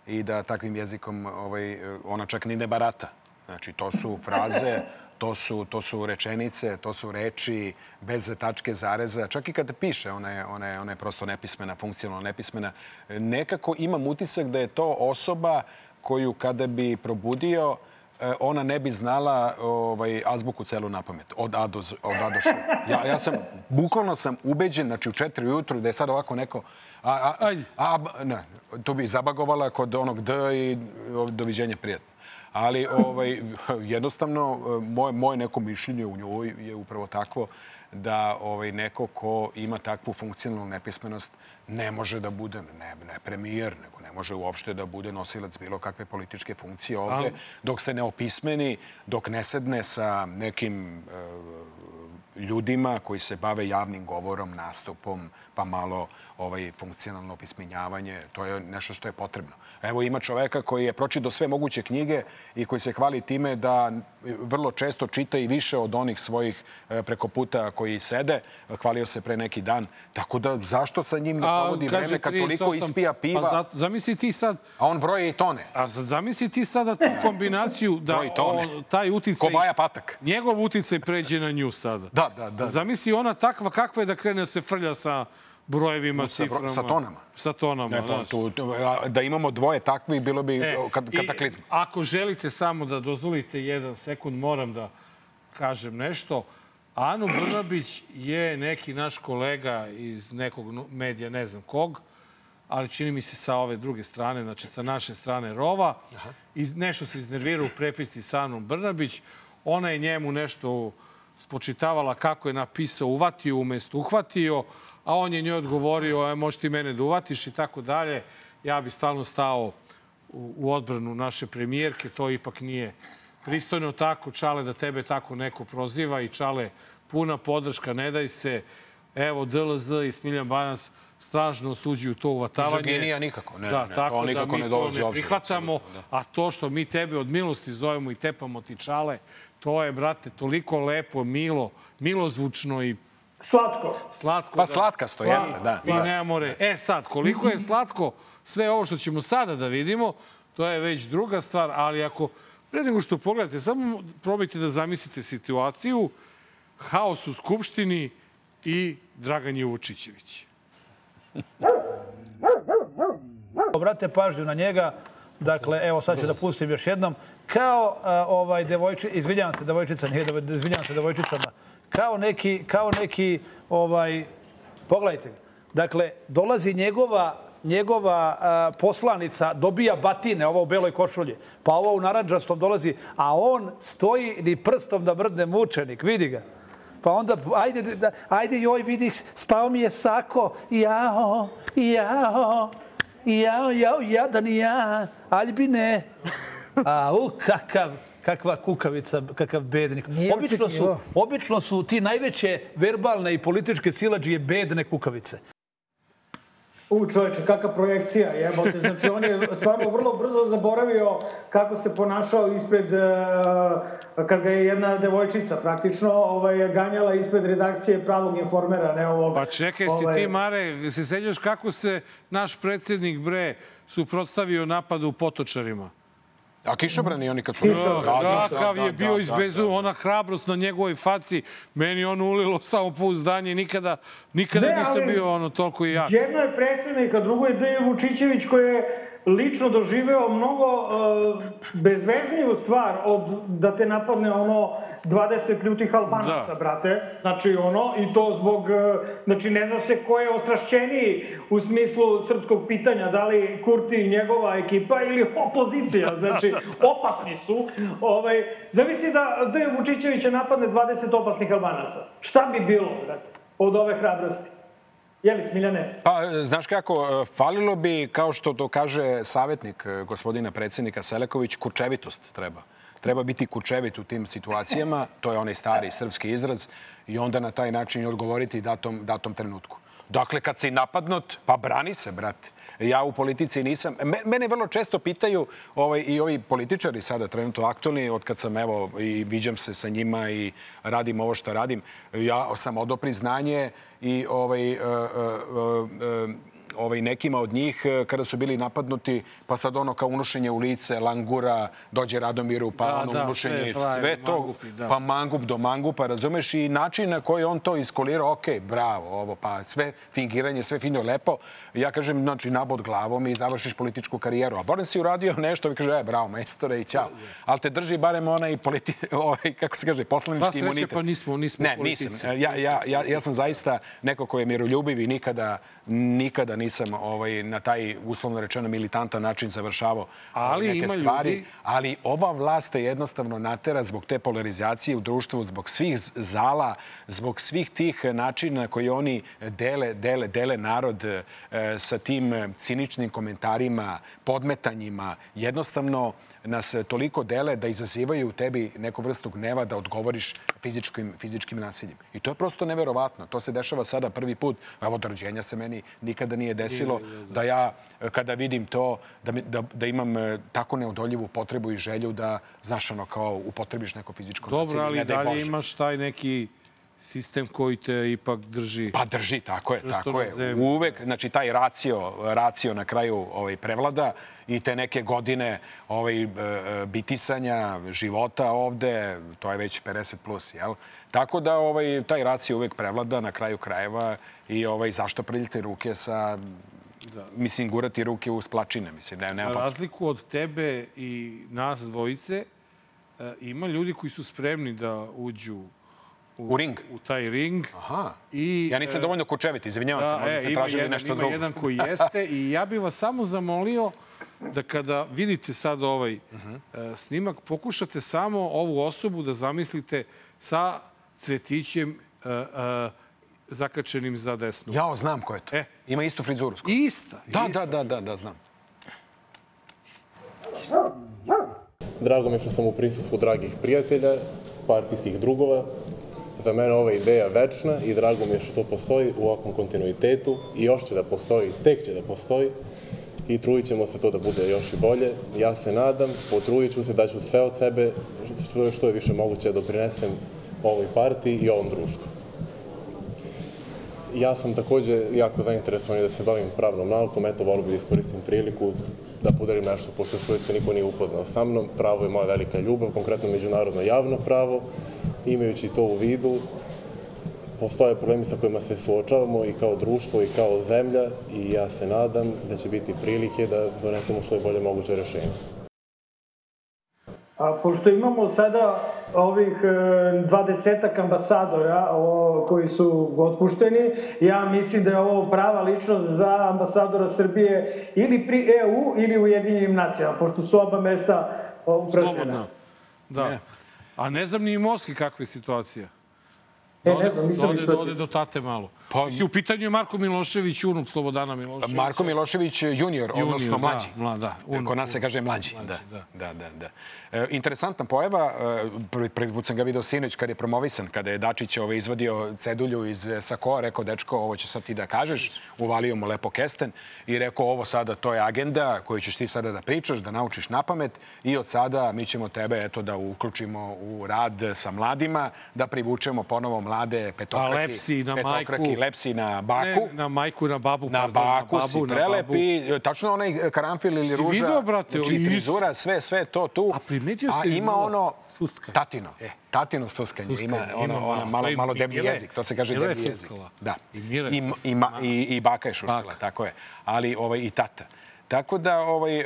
i da takvim jezikom ovaj, e, ona čak ni ne barata. Znači, to su fraze, to su, to su rečenice, to su reči bez tačke zareza. Čak i kada piše, ona je, ona je, ona je prosto nepismena, funkcionalno nepismena. E, Nekako imam utisak da je to osoba koju kada bi probudio, e, ona ne bi znala ovaj, azbuku celu na pamet, od A do, od A do Š. Ja, ja sam, bukvalno sam ubeđen, znači u četiri ujutru, da je sad ovako neko... A, a, a, b- ne, to bi zabagovala kod onog D i doviđenja prijatno. Ali ovaj, jednostavno, e, moje, moje neko mišljenje u njoj je upravo takvo da ovaj, neko ko ima takvu funkcionalnu nepismenost ne može da bude ne, ne premijer, nego ne može uopšte da bude nosilac bilo kakve političke funkcije ovde, dok se ne opismeni, dok ne sedne sa nekim e, ljudima koji se bave javnim govorom, nastupom, pa malo ovaj, funkcionalno opismenjavanje. To je nešto što je potrebno. Evo ima čoveka koji je pročito sve moguće knjige i koji se hvali time da vrlo često čita i više od onih svojih e, preko puta koji sede. Hvalio se pre neki dan. Tako da zašto sa njim ne provodi vreme kad 38, toliko ispija piva, Pa zato, zamisli ti sad... a on broje i tone. A zamisli ti sada tu kombinaciju da o, taj uticaj... Ko Baja Patak. Njegov uticaj pređe na nju sada. Da, da, da. Zamisli ona takva kakva je da krene da se frlja sa brojevima, Sa ciframa. sa tonama. Sa tonama, Ne, znaš. tu, da imamo dvoje takvih, bilo bi E, kad, i kataklizma. Ako želite samo da dozvolite jedan sekund, moram da kažem nešto. Anu Brnabić je neki naš kolega iz nekog medija, ne znam kog, ali čini mi se sa ove druge strane, znači sa naše strane rova. I nešto se iznervirao u prepisci sa Anom Brnabić. Ona je njemu nešto spočitavala kako je napisao uvatio umesto uhvatio, a on je njoj odgovorio, e, možeš ti mene da uvatiš i tako dalje. Ja bi stalno stao u, u odbranu naše premijerke, to ipak nije pristojno tako, Čale, da tebe tako neko proziva i Čale, puna podrška, ne daj se. Evo, DLZ i Smiljan Banjac strašno osuđuju to uvatavanje. Mizoginija nikako, ne, da, ne, tako to nikako da mi ne to ne obzir, prihvatamo, apsolutno, a to što mi tebe od milosti zovemo i tepamo ti Čale, to je, brate, toliko lepo, milo, milozvučno i Slatko. Slatko, Pa slatkasto, jeste, da. I nemamo re. E sad, koliko je slatko sve ovo što ćemo sada da vidimo, to je već druga stvar, ali ako pre nego što pogledate, samo probajte da zamislite situaciju, haos u Skupštini i Dragan Jevučićević. Obrate pažnju na njega. Dakle, evo sad ću da pustim još jednom. Kao a, ovaj devojči, izvinjavam se devojčica, nije izvinjavam se devojčicama. Kao neki, kao neki ovaj, pogledajte. Dakle, dolazi njegova njegova a, poslanica dobija batine, ova u beloj košulji, pa ova u naranđastom dolazi, a on stoji ni prstom da mrdne mučenik, vidi ga. Pa onda, ajde, da, ajde joj, vidi, spao mi je sako, jao, jao, jao, jao, jadan ja, Aljbine. A, u, kakav, kakva kukavica, kakav bednik. Obično su, obično su ti najveće verbalne i političke silađije bedne kukavice. U čoveče, kakva projekcija, jebote. Znači, on je stvarno vrlo brzo zaboravio kako se ponašao ispred, uh, kad ga je jedna devojčica praktično ovaj, ganjala ispred redakcije pravog informera, ne ovog. Pa čekaj, si ovaj, ti, Mare, se sećaš kako se naš predsednik, bre, suprotstavio napadu u Potočarima? A kišobrani oni kad su... Kakav je bio izbezu, ona hrabrost na njegovoj faci, meni on ulilo samo pouzdanje, nikada, nikada Ne, nisam ali- bio ono toliko jak. Jedno je predsednik, a drugo je Dejan Vučićević koji je lično doživeo mnogo uh, bezvezniju stvar od da te napadne ono 20 ljutih albanaca, Da. brate. Znači ono, i to zbog, uh, znači ne zna se ko je ostrašćeniji u smislu srpskog pitanja, da li Kurti i njegova ekipa ili opozicija, znači opasni su. Ovaj, zavisi da Dejan Vučićevića napadne 20 opasnih albanaca. Šta bi bilo, brate, od ove hrabrosti? Jeli, Smiljane? Pa, e, znaš kako, e, falilo bi, kao što to kaže savjetnik e, gospodina predsednika Seleković, kurčevitost treba. Treba biti kurčevit u tim situacijama, to je onaj stari srpski izraz, i onda na taj način odgovoriti datom, datom trenutku. Dakle, kad si napadnut, pa brani se, brate. Ja u politici nisam... Me- Mene vrlo često pitaju ovaj, i ovi političari sada trenutno aktualni, od kad sam evo i viđam se sa njima i radim ovo što radim, ja sam odao priznanje i ovaj, e, e, e, ovaj, nekima od njih e, kada su bili napadnuti, pa sad ono kao unošenje u lice, langura, dođe Radomiru, pa Da, ono da, unošenje, sve sve to, mangupi, da. pa mangup do mangupa, razumeš? I način na koji on to iskolirao, ok, bravo, ovo, pa sve fingiranje, sve fino lepo. Ja kažem, znači, nabod glavom i završiš političku karijeru. A Boran si uradio nešto, vi kaže, e, bravo, majstore i ćao. Ali te drži barem onaj, politi, ovaj, kako se kaže, poslanički imunitet. pa nismo, nismo Ne, politici. nisam. Ja, ja, ja, ja sam zaista neko ko je miroljubiv i nikada, nikada nisam ovaj, na taj, uslovno rečeno, militantan način završavao Ali neke ima stvari. ljudi- Ali ova vlast te jednostavno natera zbog te polarizacije u društvu, zbog svih zala, zbog svih tih načina koji oni dele, dele, dele narod e, sa tim e, ciničnim komentarima, podmetanjima. Jednostavno nas e, toliko dele da izazivaju u tebi neku vrstu gneva da odgovoriš fizičkim, fizičkim nasiljem. I to je prosto neverovatno. To se dešava sada prvi put. Evo, od rođenja se meni nikada nije desilo da ja, e, kada vidim to, da, da, da imam e, tako neodoljivu potrebu i želju da, znaš, ono, kao upotrebiš neko fizičko nasilje. Dobro, ali ne dalje Bože. imaš taj neki sistem koji te ipak drži. Pa drži, tako je, tako je. zemlji. Uvek, znači taj racio, racio na kraju ovaj, prevlada i te neke godine ovaj, e, e, bitisanja života ovde, to je već 50 plus, jel? Tako da ovaj, taj racio uvek prevlada na kraju krajeva i ovaj, zašto prljite ruke sa mislim, gurati ruke u splačine, mislim, ne, nema Za razliku od tebe i nas dvojice, e, ima ljudi koji su spremni da uđu u, U ring? u taj ring. Aha. I, Ja nisam e, dovoljno kučevit, izvinjavam se, možda e, ste ima tražili jedan, nešto ima drugo. jedan koji jeste i ja bih vas samo zamolio da kada vidite sad ovaj Mhm. e, snimak, pokušate samo ovu osobu da zamislite sa cvetićem e, e, zakačenim za desnu. Jao, znam ko je to. E. Ima istu frizuru. skoro. Ista. Da, ista. da, da, da, da, znam. Drago mi je što sam u prisustvu dragih prijatelja, partijskih drugova. Za mene ova ideja večna i drago mi je što to postoji u ovakvom kontinuitetu i još će da postoji, tek će da postoji i trudit ćemo se to da bude još i bolje. Ja se nadam, potrudit ću se da ću sve od sebe, što je, što je više moguće, da doprinesem ovoj partiji i ovom društvu. Ja sam takođe jako zainteresovan da se bavim pravnom naukom. Eto, volio bih da iskoristim priliku da podelim nešto, pošto što se niko nije upoznao sa mnom. Pravo je moja velika ljubav, konkretno međunarodno javno pravo. Imajući to u vidu, postoje problemi sa kojima se suočavamo i kao društvo i kao zemlja i ja se nadam da će biti prilike da donesemo što je bolje moguće rešenje. A, pošto imamo sada ovih e, dvadesetak ambasadora o, koji su otpušteni, ja mislim da je ovo prava ličnost za ambasadora Srbije ili pri EU ili Ujedinjenim nacijama, pošto su oba mesta upražnjena. Slobodno. Da. A ne znam ni u Moskvi kakva je situacija. E, ne znam, nisam ode, ispratio. ode do tate malo. Pa, Mislim, u pitanju je Marko Milošević, unuk Slobodana Miloševića. Marko Milošević junior, odnosno da, mlađi. mla- da, unuk, Kod nas se kaže mlađi. Mlađi, da. da, da, da. E, interesantna pojava, e, prvi, prvi put sam ga video sinoć kad je promovisan, kada je Dačić ovaj, izvadio cedulju iz e, sakoa, rekao, dečko, ovo će sad ti da kažeš, uvalio mu lepo kesten i rekao, ovo sada, to je agenda koju ćeš ti sada da pričaš, da naučiš na pamet i od sada mi ćemo tebe, eto, da uključimo u rad sa mladima, da privučemo ponovo mlade petokraki, petokraki, majku. lepsi na baku. Ne, na majku, na babu. Na pardon, baku na si babu, na babu. tačno onaj karanfil ili Si ruža. video, brate, znači, isto. frizura, sve, sve to tu. A primetio A si ima ono tatino. E, tatino stuskanje. Stuskanje, Ima ono, ima ono malo. malo, je deblji jezik. To se kaže deblji jezik. Da. I I, i, ma, i, i baka je šuškala, tako je. Ali ovaj, i tata. Tako da ovaj e,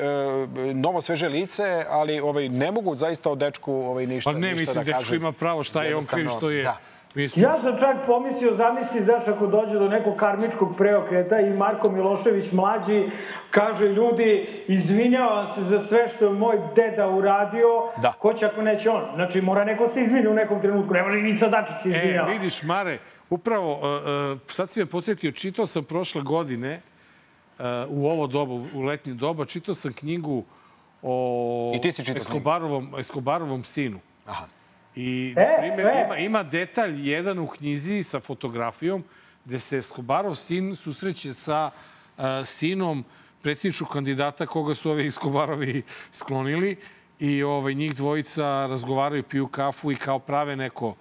novo sveže lice, ali ovaj ne mogu zaista o dečku ovaj ništa Pa ne, ništa mislim, da dečko kažem. ima pravo, šta je on kriv što je. Da. Mislim, Ja sam čak pomislio, zamisli, znaš, ako dođe do nekog karmičkog preokreta i Marko Milošević mlađi kaže, ljudi, izvinjavam se za sve što je moj deda uradio, Da. ko će ako neće on? Znači, mora neko se izvini u nekom trenutku, ne može Ivica Dačić se E, izvinjava. vidiš, Mare, upravo, uh, uh, sad si me podsjetio, čitao sam prošle godine, uh, u ovo doba, u letnje doba, čitao sam knjigu o Escobarovom, Escobarovom sinu. Aha. I, E, na primjer, e. ima, ima detalj jedan u knjizi sa fotografijom gde se Escobarov sin susreće sa uh, sinom predsjedničkog kandidata koga su ovi Escobarovi sklonili i ovaj, njih dvojica razgovaraju, piju kafu i kao prave neko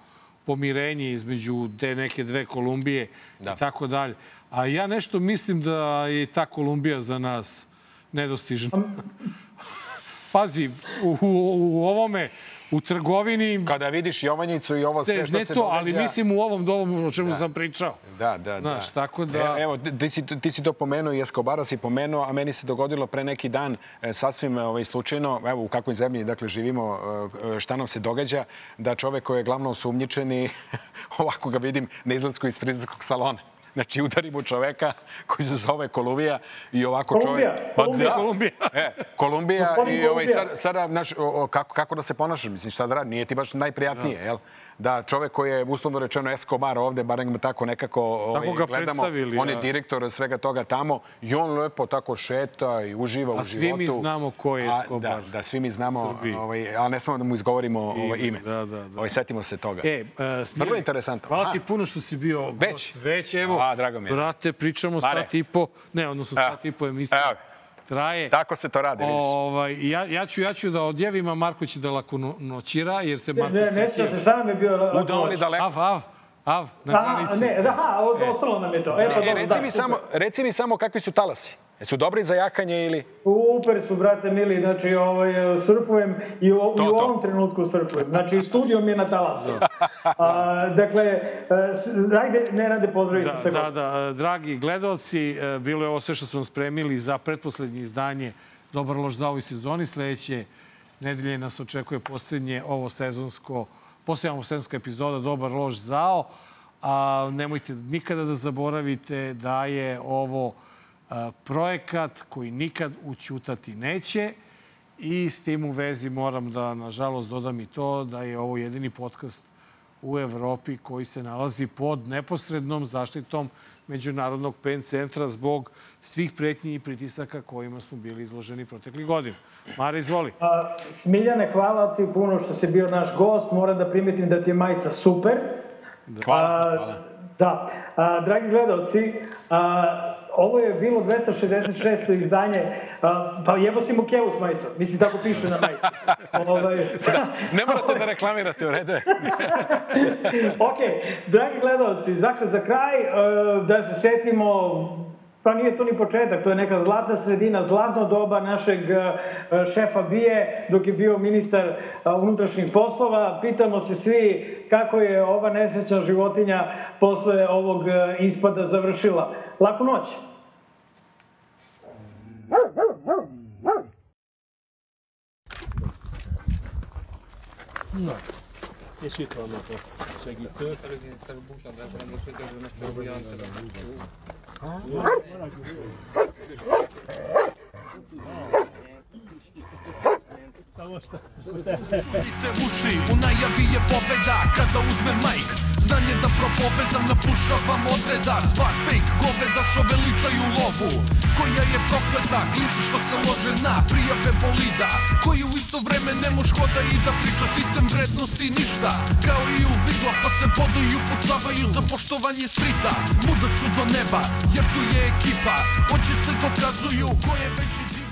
pomirenje između te neke dve Kolumbije Da. i tako dalje. A ja nešto mislim da je ta Kolumbija za nas nedostižna. Pazi, u, u, u ovome, u trgovini... Kada vidiš Jovanjicu i ovo sve što ne se to, događa... ali mislim u ovom domu o čemu Da. sam pričao. Da, da, Znaš, da. tako da- E, evo, ti si, ti si to pomenuo i Escobara si pomenuo, a meni se dogodilo pre neki dan e, sasvim ovaj, slučajno, evo u kakvoj zemlji dakle, živimo, e, šta nam se događa, da čovek koji je glavno osumnjičen i ovako ga vidim na izlasku iz frizerskog salona. Znači, udari mu čoveka koji se zove Kolumbija i ovako Kolumbija, čovek... Kolumbija. da. Kolumbija. E, Kolumbija Gospodin i ovaj, sada, o, o, kako, kako da se ponašaš, mislim, šta da radi, nije ti baš najprijatnije, jel? Da čovek koji je uslovno rečeno Escobar ovde, barem tako nekako ovaj, gledamo, on je da. direktor svega toga tamo i on lepo tako šeta i uživa A u svi životu. mi znamo ko je A, Escobar. Da, da, svi mi znamo, ovaj, ali ne smemo da mu izgovorimo ovaj, ime. Da, da, da. Ovaj, setimo se toga. E, uh, Smilja, Vrlo interesantno. Hvala ti puno što si bio Već? gost. Već, evo. A, drago mi je. Brate, pričamo Mare. sat i po, ne, odnosno sat i po emisija. Evo. Traje. Tako se to radi. Ovaj, ja, ja, ću, ja ću da odjavim, a Marko će da lako no, noćira, jer se Ne, Marko ne, ne sjećam se, šta nam je bio U da on je daleko. Av, av, av, na Aha, granici. ne, da, ostalo nam je to. E, E, reci, da, mi samo, reci mi samo kakvi su talasi. Jesu dobri za jakanje ili... Super su, brate mili, znači ovaj, surfujem i, u, To, i u to. ovom trenutku surfujem. Znači, studio mi je na talasu. A, dakle, e, ajde, Nenade, pozdravi se sa Da, da, da, dragi gledalci, e, bilo je ovo sve što smo spremili za pretposlednje izdanje Dobar lož za ovoj sezoni. Sledeće nedelje nas očekuje posljednje ovo sezonsko, posljednja ovo sezonska epizoda Dobar lož zao. A nemojte nikada da zaboravite da je ovo projekat koji nikad učutati neće. I s tim u vezi moram da, nažalost, dodam i to da je ovo jedini podcast u Evropi koji se nalazi pod neposrednom zaštitom Međunarodnog PEN centra zbog svih pretnji i pritisaka kojima smo bili izloženi proteklih godina. Mara, izvoli. A, Smiljane, hvala ti puno što si bio naš gost. Moram da primetim da ti je majica super. Hvala, A, hvala. Da. A, dragi gledalci, a, ovo je bilo 266. izdanje, pa jebo si mu kevu s majicom. Mislim, tako piše na majici. ovaj, Ne morate da reklamirate, u redu je. ok, dragi gledalci, dakle, za kraj e, da se setimo Pa nije to ni početak, to je neka zlatna sredina, zlatno doba našeg e, šefa Bije dok je bio ministar e, unutrašnjih poslova. Pitamo se svi kako je ova nesrećna životinja posle ovog ispada završila. lá com nós. No, a segítők. Vidite uši, u najavi je pobeda. Kada uzme majk, znanje da propovedam Napušavam odreda, svak fake Goveda što veličaju lovu. Koja je prokleta, klinci što se lože na Prijave bolida, koji u isto vreme Ne moš hoda i da priča Sistem vrednosti ništa, kao i u vidla Pa se boduju, pucavaju za poštovanje strita. Muda su do neba, jer tu je ekipa. Oči se dokazuju ko je veći dio